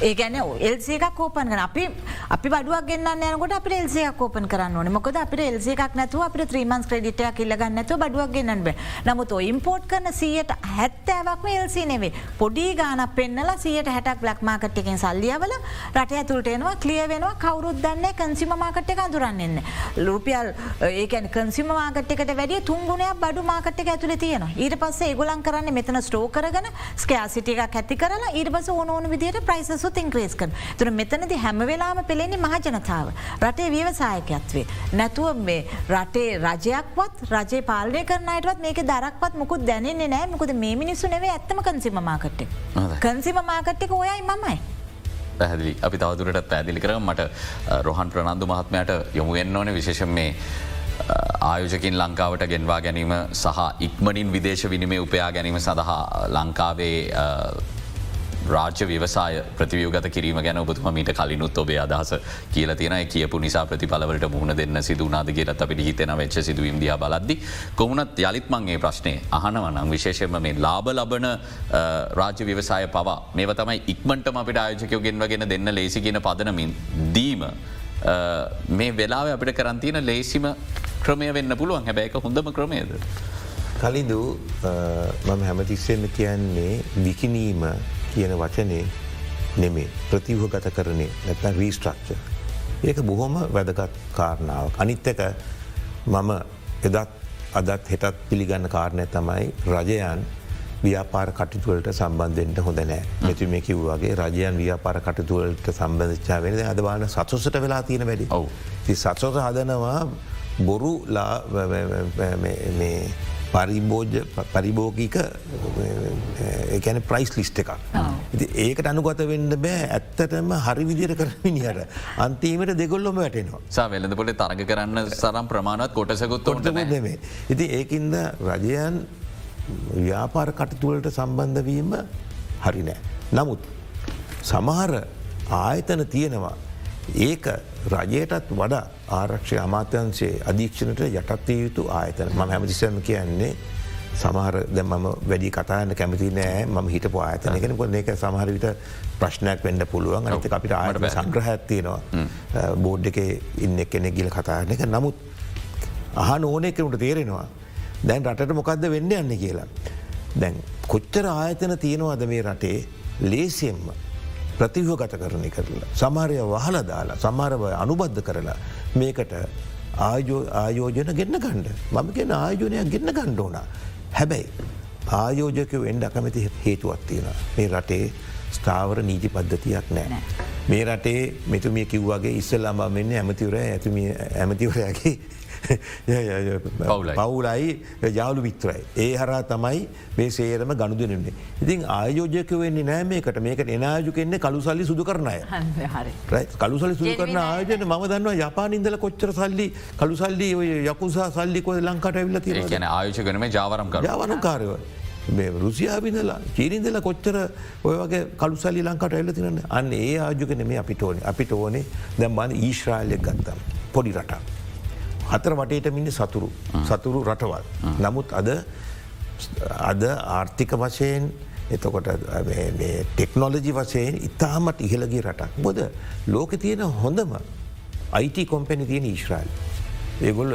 ඒගැන එල්සේක කෝපන් කන අපි අපි බඩුවක් ගෙන්න්න යනකොට අප එල්සේ කෝපන් කරන්න ඕන. මොකද අප එල්සේ එකක් නැතුව අප ත්‍රීමන්ස් ක්‍රඩිටයක් කිල්ලගන්න නැතු බඩුවක් ගෙන්න්න බ. නමුත් ඉම්පෝට් කරන සියට හැත්තෑවක්ම එල්සි නෙවේ පොඩි ගාන පෙන්නලා සියට හැටක් බ්ලක් මාකට් එකෙන් සල්ලියවල රට ඇතුළට එනවා කලිය වෙනවා කවරුත් දන්න කන්සිම මාකට් එක අඳුරන්නෙන්න ලුපියල් ඒකන් කන්සිම මාකට් එකට වැඩිය තුන්ගුණයක් බඩු මාකට් එක ඇතුළ තියෙන ඊට පස්සේ ඒගොලන් කරන්න මෙතන ස්ටෝ කරගන ස්කෑසිටික ඇති කරලා ඊට පස ඕනෝන විදියට ප්‍රයිසු අලුත් ඉංක්‍රේස් කන තුර මෙතනති හැම වෙලාම පෙළෙන්නේ මහජනතාව. රටේ ව්‍යවසායකයත්වේ. නැතුව මේ රටේ රජයක්වත් රජේ පාලය කරනයටත් මේක දරක්වත් මුකුත් දැනෙන්නේ නෑ මුකද මේ මිනිස්සු නෙවේ ඇත්තම කන්සිම මාකට්ටේ. කන්සිම මාකට්ටක ඔයයි මමයි. පැහැදිලි අපි තවදුරට පැදිලි කර මට රොහන් ප්‍රනන්දු මහත්මයට යොමු වෙන්න ඕන විශේෂ මේ ආයෝජකින් ලංකාවට ගෙන්වා ගැනීම සහ ඉක්මනින් විදේශ විනිමේ උපයා ගැනීම සඳහා ලංකාවේ රාජ්‍ය ව්‍යවසාය ප්‍රතිවියගත කිරීම ගැන ඔබතුම මීට කලිනුත් ඔබේ අදහස කියල තියෙන කියපු නිසා ප්‍රතිඵලවලට මුහුණ දෙන්න සිදුනාදගේරත් අපිට හිතෙන වෙච්ච සිදු ඉන්දිය බලද්දි කොමුණත් යළිත්මන්ගේ ප්‍රශ්නය අහනවනම් විශේෂම මේ ලාබ ලබන රාජ්‍ය ව්‍යවසාය පවා මේව තමයි ඉක්මටම අපිට ආයෝජකයෝ ගෙන්වගෙන දෙන්න ලේසිගෙන පදනමින් දීම මේ වෙලා අපිට කරන්තියන ලේසිම ක්‍රමය වෙන්න පුළුවන්. හැබැයික හොඳම ක්‍රමයද. කලිදු මම හැමතිස්සෙම කියන්නේ විකිනීම කියන වචනේ නෙමේ ප්‍රතිවහ ගත කරනේ නැත්න රීස්ට්‍රක්ච. ඒක බොහොම වැදගත් කාරණාව. අනිත්තක මම එදත් අදත් හෙටත් පිළිගන්න කාරණය තමයි රජයන් ව්‍යාපාර කටතුවලට සම්බන්ධෙන්ට හොඳ නෑ මෙතු මේ කිව්වාගේ රජයන් ව්‍යාපාර කටතුවලට සම්බන්ධච්චා වෙන අදවාන සතුසට වෙලා තියෙන වැඩි. ඔවු. ති සත්සොත හදනවා බොරු පරිබෝජ පරිභෝගික එකන ප්‍රයිස් ලිස්ට එකක්. ඒකට අනුගත වෙන්න බෑ ඇත්තටම හරි විදිර කරමිනිට අන්තිීමට දෙගොල්ලොම වැටෙනවා. සා වෙලඳ පොට තරග කරන්න සරම් ප්‍රමාණත් කොටසකුත් ොට නෙමේ. ඉති ඒකින්ද රජයන් ව්‍යාපාර කටතුවලට සම්බන්ධවීම හරිනෑ. නමුත් සමහර ආයතන තියෙනවා ඒක රජයටත් වඩා ආරක්ෂය අමාත්‍යන්සේ අධීක්ෂණට යටත්වය යුතු ආයතන. ම හැමතිසම කියන්නේ සමහර ද මම වැඩි කතාන්න කැමති නෑ. ම හිට පායතන කෙන කො ඒක සමහරවිට ප්‍රශ්නයක් වෙන්ඩ පුළුවන්. අනත අපිට ආයට සංග්‍රහත්තියනවා බෝඩ් එක ඉන්න කෙනෙක් ගිල කතාන එක. නමුත් අහන ඕනෙ කෙනුට තේරෙනවා දැන් රටට මොකක්ද වෙන්න යන්න කියලා. දැන් කොච්චර ආයතන තියෙනවාද මේ රටේ? ලේසියෙන්ම ප්‍රතිහෝ ගත කරණය කරලා. සමාරය වහල දාලා සමාරව අනුබද්ධ කරලා මේකට ආයෝජන ගෙන්න්න ගණ්ඩ මම ගෙන ආයෝජනයක් ගෙන්න්න ගණ්ඩ ඕන. හැබැයි ආයෝජකව එන්ඩ අකමැති හේතුවත් තියෙන මේ රටේ ස්ථාවර නීති පද්ධතියක් නෑ. මේ රටේ මෙතුමිය කිව්වාගේ ඉස්සල්ලාම මෙන්න ඇමතිවර ඇතුම ඇමතිවරයාගේ පවුලයි ජාලු විත්‍රයි. ඒ හරා තමයි මේ සේරම ගණුදනෙන්නේ. ඉතින් ආයෝජක වෙන්නේ නෑ මේකට මේකට එනාජු කෙන්නේ කළු සල්ලි සුදු කරනය. කළු සල්ලි සුදු කරන ආයෝජන ම දන්නවා යපානින්දල කොච්චර සල්ලි කළු සල්ලි යකුසා සල්ලිකො ලංකට ඇවිල්ල තිර කියන ආයෝජකනම ජාවරම් ජාවනකාරව. මේ රුසියාවිදලා චීරින්දල කොච්චර ඔය වගේ කළුසල්ලි ලංකට ඇල්ල තිරන්න අන්න ඒ ආජුකන මේ අපිට ඕනේ අපිට ඕනේ දැම්බන්න ඊශ්‍රායිලයක් ගත්තම් පොඩි රටක්. හතර වටේට මිනි සතුරු සතුරු රටවල්. නමුත් අද අද ආර්ථික වශයෙන් එතකොට ටෙක්නොලජි වශයෙන් ඉතාමත් ඉහළගේ රටක්. බොද ලෝක තියෙන හොඳම අයිට කොම්පැනි තියෙන ඊශ්‍රයිල්. ඒගොල්ල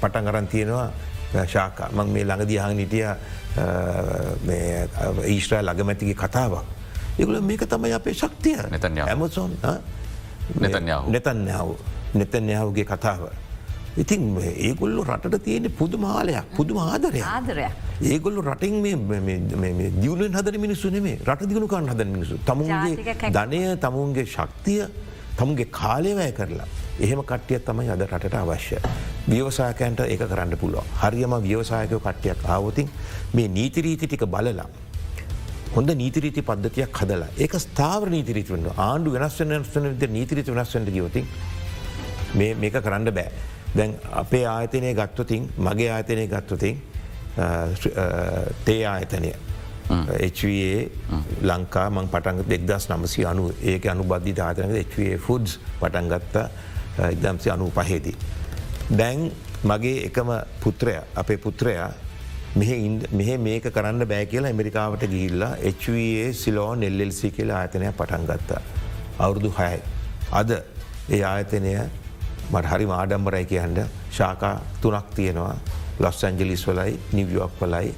පටන් අරන් තියෙනවා ශාක මං මේ ළඟදිහන් නිටිය ඊශ්‍රයිල් අගමැතිගේ කතාවක්. ඒගුල මේක තමයි අපේ ශක්තිය නැතන් ඇමසොන් නැතන්යාව. නෙතන්යාවගේ කතාව. ඉතින් ඒගොල්ලු රට තියෙන පුදු මාලයක් පුදු ආදරය ආදරය ඒගොල්ලු රටින් දියුණෙන් හදන මිනිස්සු නෙමේ රට දියුණු කරන්න හදන මිනිසු තමුන්ගේ ධනය තමුන්ගේ ශක්තිය තමුන්ගේ කාලයවැය කරලා එහෙම කට්ටිය තමයි අද රටට අවශ්‍ය. ව්‍යවසායකන්ට ඒක කරන්න පුළුව. හරියම ව්‍යවසායකය කට්ටියක් ආවතින් මේ නීතිරීති ටික බලලා. හොඳ නීතිරීති පද්ධතියක් හදලා ඒක ස්ථාව නීතිරීති වන්න ආණ්ඩු වෙනස්වන නීතිරීති වෙනස්වට ගවතින් මේක කරන්න බෑ. දැන් අපේ ආයතනය ගත්තුතින් මගේ ආයතනය ගත්තුතින් තේ ආයතනය HVA ලංකා මං පටන්ග දෙක්දස් නමසි අනු ඒක අනුබද්ධි ධාතනක HVA ෆුඩ්ස් පටන්ගත්ත ඉදම්සි අනු පහේදී. දැන් මගේ එකම පුත්‍රය අපේ පුත්‍රයා මෙහ මේක කරන්න බෑ කියලා ඇමරිකාවට ගිහිල්ලා HVA සිලෝ නෙල්ලෙල්සි කියලා ආයතනය පටන් ගත්තා. අවුරුදු හයයි. අද ඒ ආයතනය මට හරි මාඩම්බරයි කියන්න ශාකා තුනක් තියෙනවා ලොස් ඇන්ජලිස් වලයි නිවියෝක් වලයි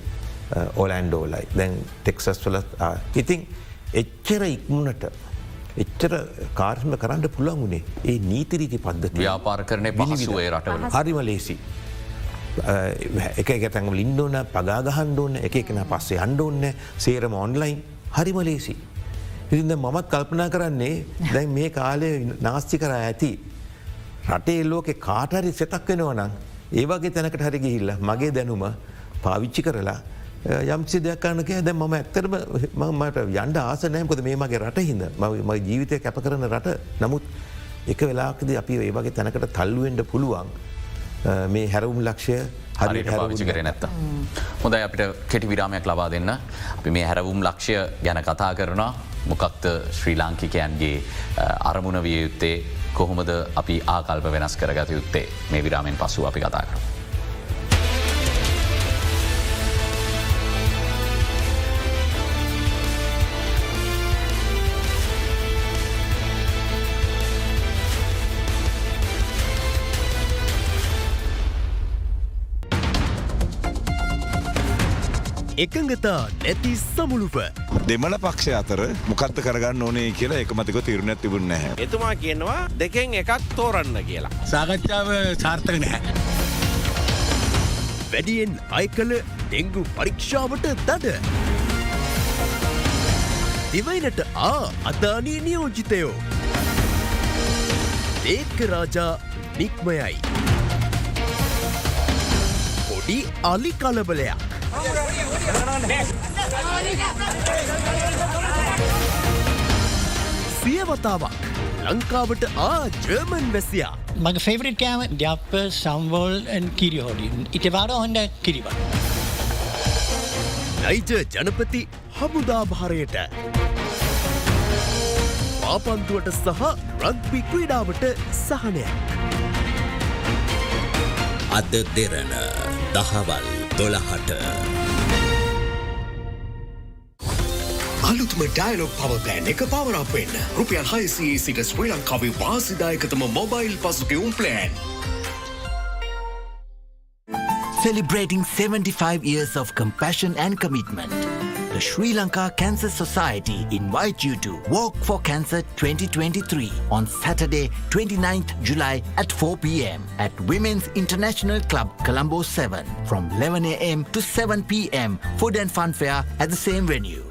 ඕලෑන්ඩෝලයි දැන් ටෙක්සස් වල ඉතින් එච්චර ඉක්මුණට එච්චර කාර්ම කරන්න පුළන්ගුණේ ඒ නීතිරීති පද්ධති ව්‍යාපාර කරනය පහසුවේ රටවල හරිම ලේසි. එක එක තැඟ ලින්ඩෝන පගාගහන් ඕන්න එක එකන පස්සේ අන්ඩෝන්න සේරම ඔන්ලයින් හරිම ලේසි. ඉතින්ද මමත් කල්පනා කරන්නේ දැන් මේ කාලය නාස්ති කර ඇති. රටේ ලෝකෙ කාටරි සෙතක් වෙනවනම් ඒවගේ තැනකට හරි ගිහිල්ල මගේ දැනුම පාවිච්චි කරලා යම්සි දෙයක්කාන්නක දැ මම ඇත්තරම මට යන්ඩ ආසනයකොද මේ මගේ රට හිද ම ජීවිතය කැප කරන රට. නමුත් එක වෙලාකද අපි ඒවගේ තැනකට තල්ලුවෙන්ට පුළුවන් මේ හැරවුම් ලක්ෂය හරිට පාවිචි කර නැත්ත. හොඳයි අපිට කෙටි විරාමයක් ලබා දෙන්න. අපි මේ හැරවුම් ලක්ෂය ගැන කතා කරනවා. මොකක්ද ශ්‍රී ලාංකිකයන්ගේ අරමුණ විය යුත්තේ කොහොමද අපි ආකල්ප වෙනස් කරගත යුත්තේ? මේ විරාමෙන් පසු අපි කතා එකඟතා නැති සමුළුව. දෙමළ පක්ෂ අතර මොකත්ත කරගන්න ඕනේ කියලා එකමතික තිරුණත් තිබුණ නැහැ. එතුමා කියනවා දෙකෙන් එකක් තෝරන්න කියලා. සාකච්ඡාව සාර්ථක නැහැ. වැඩියෙන් අය කළ ඩෙංගු පරීක්ෂාවට දඩ. දිවයිනට ආ අදානී නියෝජිතයෝ. ඒක රාජා නික්මයයි. පොඩි අලි කලබලයක්. සියවතාවක් ලංකාවට ආ ජර්මන් වැසියා මගේ ෆෙවරිට කෑම ඩ්‍යප්ප සම්වෝල් කිරි හොඩින් ඉටවාර හොන්ඩ කිරිව. නයිජ ජනපති හමුදාභාරයට පාපන්තුවට සහ රක්්බි ක්‍රීඩාවට සහනයක්. අද දෙරන දහවල් දොළහට. අලුත්ම ඩයිලොක් පවපෑන් එක පවරපෙන් රුපියල් හයිසයේ සිට ශ්‍රී ලංකාවේ වාසිදායකතම mobile පසුකවුම් plan. Celebrating 75 years of compassion and commitment. The Sri Lanka Cancer Society invite you to Walk for Cancer 2023 on Saturday 29th July at 4 pm at Women's International Club Colombo 7 from 11 am to 7 pm food and fun fair at the same venue.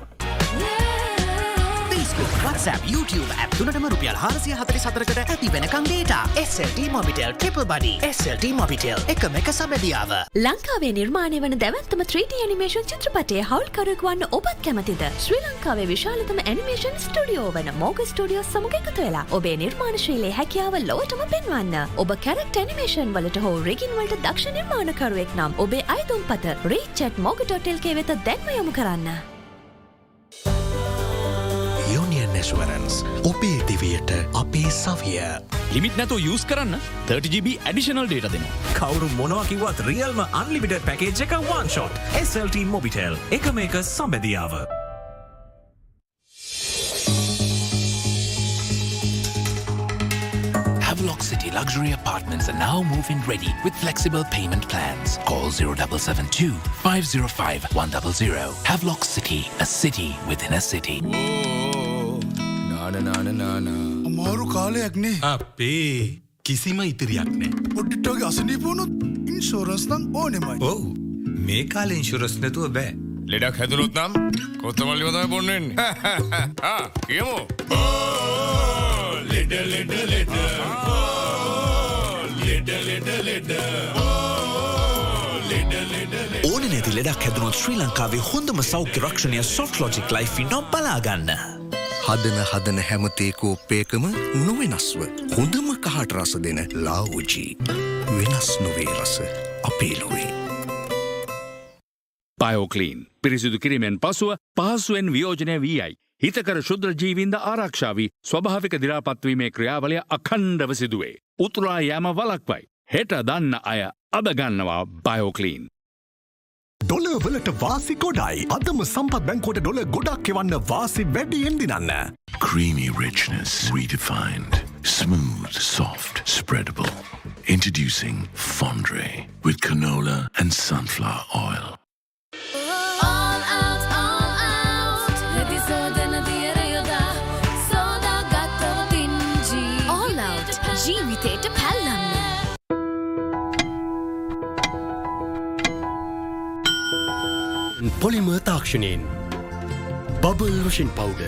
Facebook WhatsApp YouTube app තුනටම රුපියල් හාරසිය හතරි සතරකට ඇති වෙනකං data SLT Mobitel triple buddy SLT Mobitel එකම එක සබැදියාව. ලංකාවේ නිර්මාණය වන දැවන්තම 3D ඇනිමේෂන් චිත්‍රපටය හවල්කරක් වන්න ඔබත් කැමතිද ශ්‍රී ලංකාවේ විශාලතම ඇනිමේෂන් ස්ටඩියෝ වන මෝග ස්ටඩියෝ සමග එකතු වෙලා ඔබේ නිර්මාණශීලේ හැකියාව ලොවටම පෙන්වන්න ඔබ කැරක්ට ඇනිමේෂන් වලට හෝ රෙගින්වලට දක්ෂ නිර්මාණකරුවෙක් නම් ඔබේ අයිතුම් පත රීචට් මෝග.ටෙල්කේ වෙත දැන්ම යොමු කරන්න. යුනියන් ඇස්වරන්ස් ඔබේ දිවියට අපේ සවිය. ලිමිට නැතු යස් කරන්න 30GB ඇඩිෂනල් ඩේට දෙෙන. කවරු මොනවකිවත් රියල්ම අන්ලිමිට පැකේජ් එක වන් ෂොට් SLT මොබිටෙල් එක මේක සම්බැදියාව. Havelock City luxury apartments are now move-in ready with flexible payment plans. Call 0772 505 100. Havelock City, a city within a city. අමාරු කාලයක් නේ. අපේ කිසිම ඉතිරියක් නෑ. පොඩ්ඩිටෝගේ අසනීපුුණුත් ඉන්ශෝරස් නම් ඕනෙමයි. ඔවු. මේ කාල ඉන්ශුරස් නැතුව බෑ. ලෙඩක් හැදුරුත් නම් කොත්තමල්ලි වතම පොන්නෙන් කියමු. ලෙඩ ලෙඩ ලෙඩ. ලෙඩ ලෙඩ ලෙඩ. ඕන නැති ලෙඩක් හැදුණොත් ශ්‍රී ලංකාවේ හොඳම සෞඛ්‍ය රක්ෂණය සොෆ් ලෝජික් ලයිෆි නොම් බලාගන්න. හදන හදන හැමතේ කෝප්පයකම නොවෙනස්ව හොඳම කහට රස දෙන ලාවෝජී වෙනස් නොවේ රස අපේලොවේ. බයෝකලීන් පිරිසිදු කිරීමෙන් පසුව පහසුවෙන් වියෝජනය වී අයි. හිතකර ශුද්‍ර ජීවින්ද ආරක්ෂාවී ස්වභාවික දිරාපත්වීමේ ක්‍රියාවලය අකණ්ඩව සිදුවේ. උතුරා යෑම වලක්වයි. හෙට දන්න අය අදගන්නවා බයෝකලීන්. ඩොල වලට වාසි ගොඩයි අදම සම්පත් බැංකෝට ඩොල ගොඩක් එවන්න වාසි වැඩියෙන් දිනන්න. Creamy richness redefined. Smooth, soft, spreadable. Introducing Fondre with canola and sunflower oil. පොලිම තාක්ෂණයෙන්. බබල් වශෙන් පවුඩ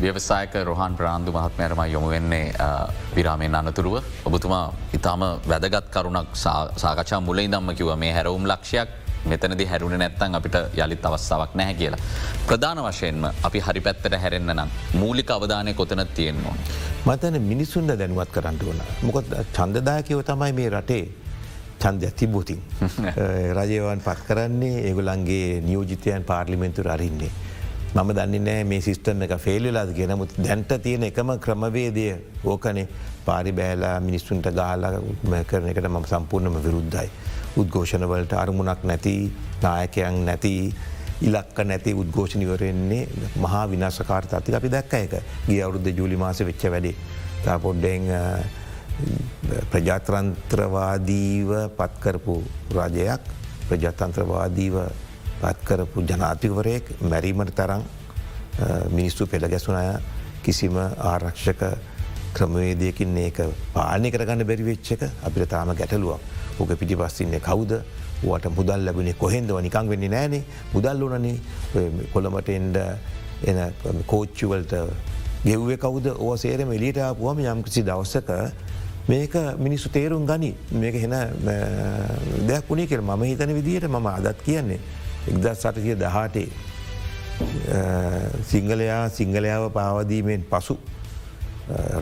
ව්‍යවසායක රොහන් ප්‍රාන්දු මහත්මයරම යොමු වෙන්නේ විරාමයෙන් අනතුරුව. ඔබතුමා ඉතාම වැදගත් කරුණක් සාකචා මුලයි දම්ම කිව මේ හැරවුම් ලක්ෂයක් මෙතනදි හැරුණ නැත්තන් අපිට යළිත් අවස්ථාවක් නැහැ කියලා. ප්‍රධාන වශයෙන්ම අපි හරි පැත්තට හැරෙන්න්න නම් මූලික අවධානය කොතන තියෙන්නවා. මතන මිනිස්සුන්ද දැනුවත් කරන්න වන. මොකද චන්දදායකයව තමයි මේ රටේ චන්දය තිබූතින්. රජයවන් පත් කරන්නේ ඒගොලන්ගේ නියෝජිතයන් පාර්ලිමෙන්තුර අරින්නේ. මම දන්නේ නෑ මේ සිිස්ටම් එක ෆෙල්ලාද කියෙන මුත් දැන්ට තියෙන එකම ක්‍රමවේදය ඕකනේ පාරි බෑලා මිනිස්සුන්ට ගාලා කරන එකට මම සම්පූර්ණම විරුද්ධයි. උද්ඝෝෂණවලට අරමුණක් නැති නායකයන් නැති ඉලක්ක නැති උද්ඝෝෂණිවරෙන්නේ මහා විනාශකාර්ත අති අපි දැක්ක එක. ගිය අවුරුද්ධ ජූලි මාස වෙච්ච වැඩි. තා පොඩ්ඩෙන් ප්‍රජාත්‍රන්ත්‍රවාදීව පත්කරපු රජයක් ප්‍රජාතන්ත්‍රවාදීව පත්කරපු ජනාතිවරයෙක් මැරීමට තරං මිනිස්සු පෙළ ගැසුනය කිසිම ආරක්ෂක ක්‍රමවේදයකින් ඒක පාලනය කරගන්න බැරිවෙච්චක අපිට තාම ගැටලුවක්. ඕක පිටි පස්සින්නේ කවුද? ට මුදල් ලැබුණේ කොහෙන්දව නිකං වෙන්නේ නෑනේ. මුදල් වනනේ කොළමට එන්ඩ එන කෝච්චුවලට ගෙව්වේ කවුද? ඕ සේරම එලියට ආපුුවම යම්කිසි දවස්සක මේක මිනිස්සු තේරුම් ගනි. මේක හෙන දෙයක් වුණේ කෙල් මම හිතන විදිහයට මම අදත් කියන්නේ. එක්දත් සටසිය දහටේ සිංහලයා සිංහලයාව පාවදීමෙන් පසු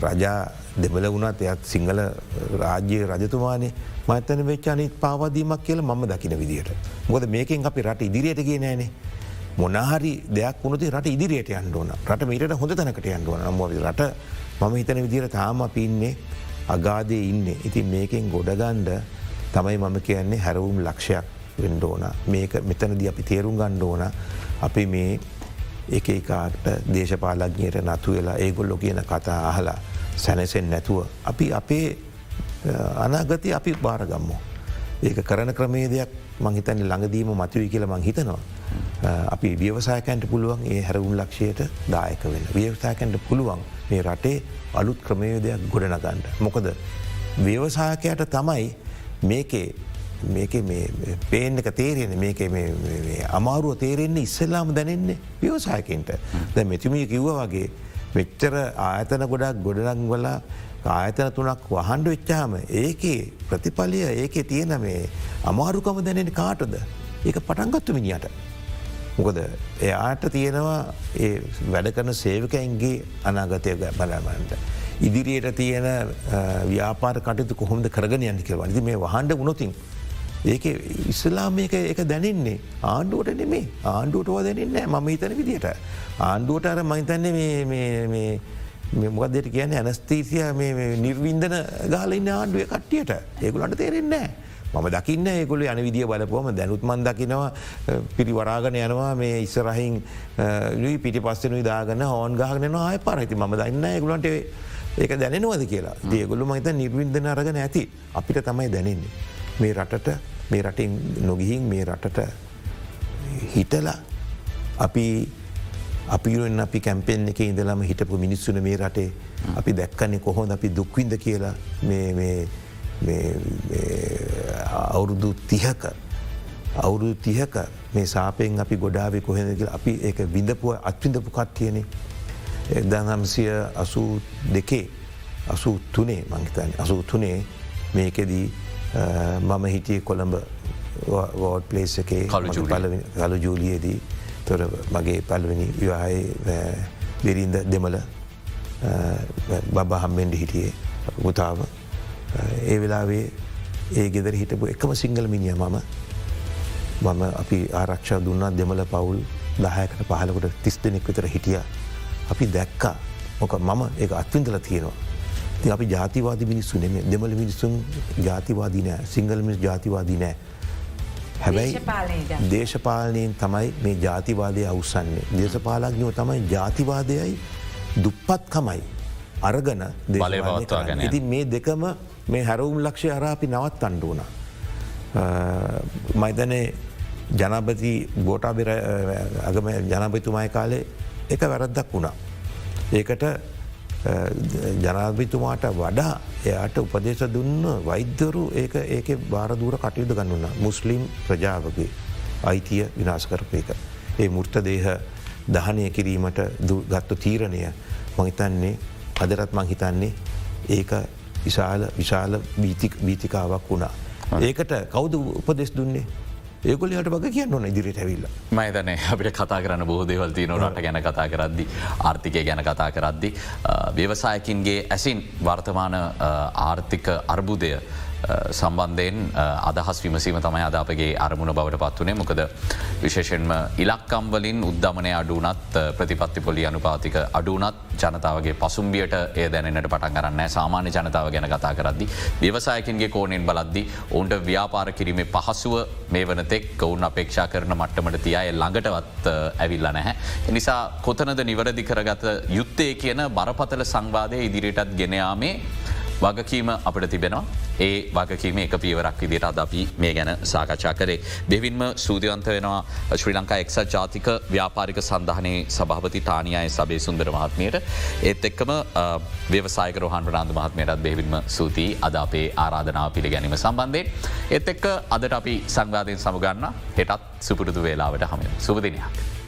රජා දෙබල වුණත් එයත් සිංහල රාජ්‍ය රජතුමානේ. මතන වෙච්චානත් පාවදීමක් කියල මම දකින විදිට. ගොද මේකෙන් අපි රට ඉදිරියට ගේ නෑනේ. මොනහරි දෙයක් වුණති රට ඉදිරියට අන්ඩුවන රට මීට හොඳ තැනකට අන්ඩුවන ම රට මම හිතන විදිර තාම පින්නේ අගාදය ඉන්න ඉතින් මේකෙන් ගොඩගන්ඩ තමයි මම කියන්නේ හැරවුම් ලක්ෂයක් වෙන්ඩ ඕන මේක මෙතනද අපි තේරුම් ගණ්ඩ ඕන අපි මේ එක එකාට දේශපාලඥයට නතු වෙලා ඒගොල්ලො කියන කතා අහලා සැනසෙන් නැතුව. අපි අපේ අනාගති අපි භාරගම්මු. ඒක කරන ක්‍රමේ දෙයක් මංහිතනි ළඟදීම මතුවයි කියල මං හිතනවා. අපි ව්‍යවසායකන්ට පුළුවන් ඒ හැරවුම් ලක්ෂයට දායක වෙන. ව්‍යවසායකන්ට පුළුවන් මේ රටේ අලුත් ක්‍රමයෝදයක් ගොඩනගන්නඩ. මොකද ව්‍යවසායකයට තමයි මේකේ මේක පේන එක තේරෙන මේක අමාරුව තේරෙන්නේ ඉස්සල්ලාම දැනෙන්නේ ව්‍යවසායකින්ට ද මෙතුමිය කිව්ව වගේ මෙච්චර ආයතන ගොඩක් ගොඩනක් වලා ආයතන තුනක් වහන්ඩ වෙච්චාම ඒකේ ප්‍රතිඵලය ඒකේ තියෙන මේ අමාරුකම දැනෙන කාටද ඒක පටන්ගත්තු මිනිට. මොකද එයාට තියෙනවා ඒ වැඩ කරන සේවකයින්ගේ අනාගතය බලමන්ට. ඉදිරියට තියෙන ව්‍යාපාර කටතු කොහොමද කරගෙන යන්නි කියවනති මේ වහන්ඩ වුණොතින් ඒක ඉස්සලාමයක එක දැනන්නේ ආණ්ඩුවට නෙමේ ආණ්ඩුවටවා දැනන්නේ මම හිතන විදිට. ආණ්ඩුවට අර මහිතන්නේ මොකදට කියන ඇනස්තීසිය නිර්වින්දන ගාලන්න ආණ්ඩුව කට්ටියට. ඒකුලට තේරෙන්නේ. මම දකින්න ඒකුල යන විදිිය බලපුවම. දැනුත්මන් දකිනවා. පිරිවරාගන යනවා. මේ ඉස්සරහින් පිටි පස්සනු දාගන්න හෝන් ගහගෙන ආය පරහිති ම දන්න ඒකුලන්ට ඒක දැනවාද කියලා. දේගොල්ලු මහිත නිර්වින්දන අරගෙන ඇති. අපිට තමයි දැනන්නේ. මේ රටට මේ රටින් නොගිහින් මේ රටට හිටලා අපි අපිරුවෙන් අපි කැම්පෙන් එක ඉඳලම හිටපු මිනිස්සුන මේ රටේ අපි දැක්කන්නේ කොහොඳ අපි දුක්විද කියලා අවුරුදු තිහක අවුරුදු තිහක මේ සාපයෙන් අපි ගොඩාවේ කොහෙද අපි ඒ විඳපුව අත්විඳපු කට්ටියනේ. එදහම්සිය අසූ දෙකේ අසූ තුනේ මංහිතන් අසූ තුනේ මේකෙදී මම හිටිය කොළඹ වෝඩ් පලේස් එකේ කලු ජූලියේදී තොර මගේ පල්වනි විවාහය බිරින්ද දෙමල බබ හම්බෙන්ඩ හිටියේ පුතාව ඒ වෙලාවේ ඒ ගෙදර හිටපු එකම සිංහල මිනිිය මම. මම අපි ආරක්ෂා දුන්නා දෙමල පවුල් දහයකට පහලකොට තිස් දෙනෙක් විතර හිටිය. අපි දැක්කා මොක මම ඒ අත්විඳල තියෙනවා. ති අපි ජාතිවාද මිනිස්සු නෙම දෙමල මිනිස්සුන් ජාතිවාදී නෑ. සිංහල මිනිස් ජාතිවාදී නෑ. හැබැයි දේශපාලනයෙන් තමයි මේ ජාතිවාදය අවසන්නේ. දේශපාලක්ඥෝ තමයි ජාතිවාදයයි දුප්පත්කමයි අරගන බලපවත්වාගෙන ඉතින් මේ දෙකම මේ හැරවුම් ලක්ෂය අර අපි නවත් අන්ඩුවන. මයිතනේ ජනපති ගෝටාබෙර අගම ජනපතුමය කාලේ එක වැරද්දක් වුණා. ඒකට ජනාධිතුමාට වඩා එයාට උපදේශ දුන්න වෛද්‍යරු ඒක ඒක බාරදූර කටයුතු ගන්නන්න මුස්ලිම් ප්‍රජාවගේ අයිතිය විනාශ කරපය එක. ඒ මුෘර්තදේහ දහනය කිරීමට ගත්තු තීරණය මහිතන්නේ අදරත් මං හිතන්නේ ඒක විශාල විශාල බීතිකාවක් වුණා. ඒකට කෞුද උපදෙස් දුන්නේ ඒකොලට වග කියන්න ඕන ඉදිරිට ඇවිල්ල. මයිතන අපිට කතා කරන්න බෝධයවල් තියන රට ගැන කතා කරද්දි ආර්ථිකය ගැන කතා කරද්දි ව්‍යවසායකින්ගේ ඇසින් වර්තමාන ආර්ථික අර්බුදය සම්බන්ධයෙන් අදහස් විමසීම තමයි අද අපගේ අරමුණ බවට පත්වනේ මොකද විශේෂෙන්ම ඉලක්කම්වලින් උද්ධමනය අඩුනත් ප්‍රතිපත්ති පොලි අනුපාතික අඩුනත් ජනතාවගේ පසුම්බියට ඒ දැනට පටන් කරන්න සාමාන්‍ය ජනතාව ගැන කතා කරද්දි ව්‍යවසායකින්ගේ කෝනෙන් බලද්දි ඔවුන්ට ව්‍යාපාර කිරීමේ පහසුව මේ වනතෙක් ඔවුන් අපේක්ෂා කරන මට්ටමට තියය ළඟටවත් ඇවිල්ල නැහැ. එනිසා කොතනද නිවරදි කරගත යුත්තේ කියන බරපතල සංවාදය ඉදිරියටත් ගෙනයාමේ වගකීම අපට තිබෙනවා ඒ වගකීම එක පියවරක් විදිට අද අපි මේ ගැන සාකච්ඡා කරේ. දෙවින්ම සූතියන්ත වෙනවා ශ්‍රී ලංකා එක්සත් ජාතික ව්‍යාපාරික සඳහනයේ සභාපති තානියය සබේ සුන්දර මහත්මයට ඒත් එක්කම ව්‍යවසායක රෝහන් ප්‍රනාාන්ද මහත්මයටත් බෙවින්ම සූතියි අද අපේ ආරාධනාව පිළිගැනීම සම්බන්ධය. එත් එක්ක අදට අපි සංවාධයෙන් සමුගන්න හෙටත් සුපුරුදු වේලාවට හම සුපදිනයක්.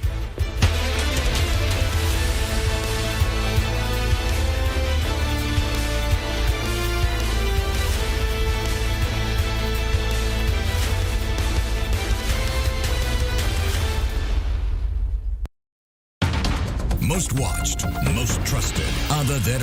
Most watched, most trusted. Other than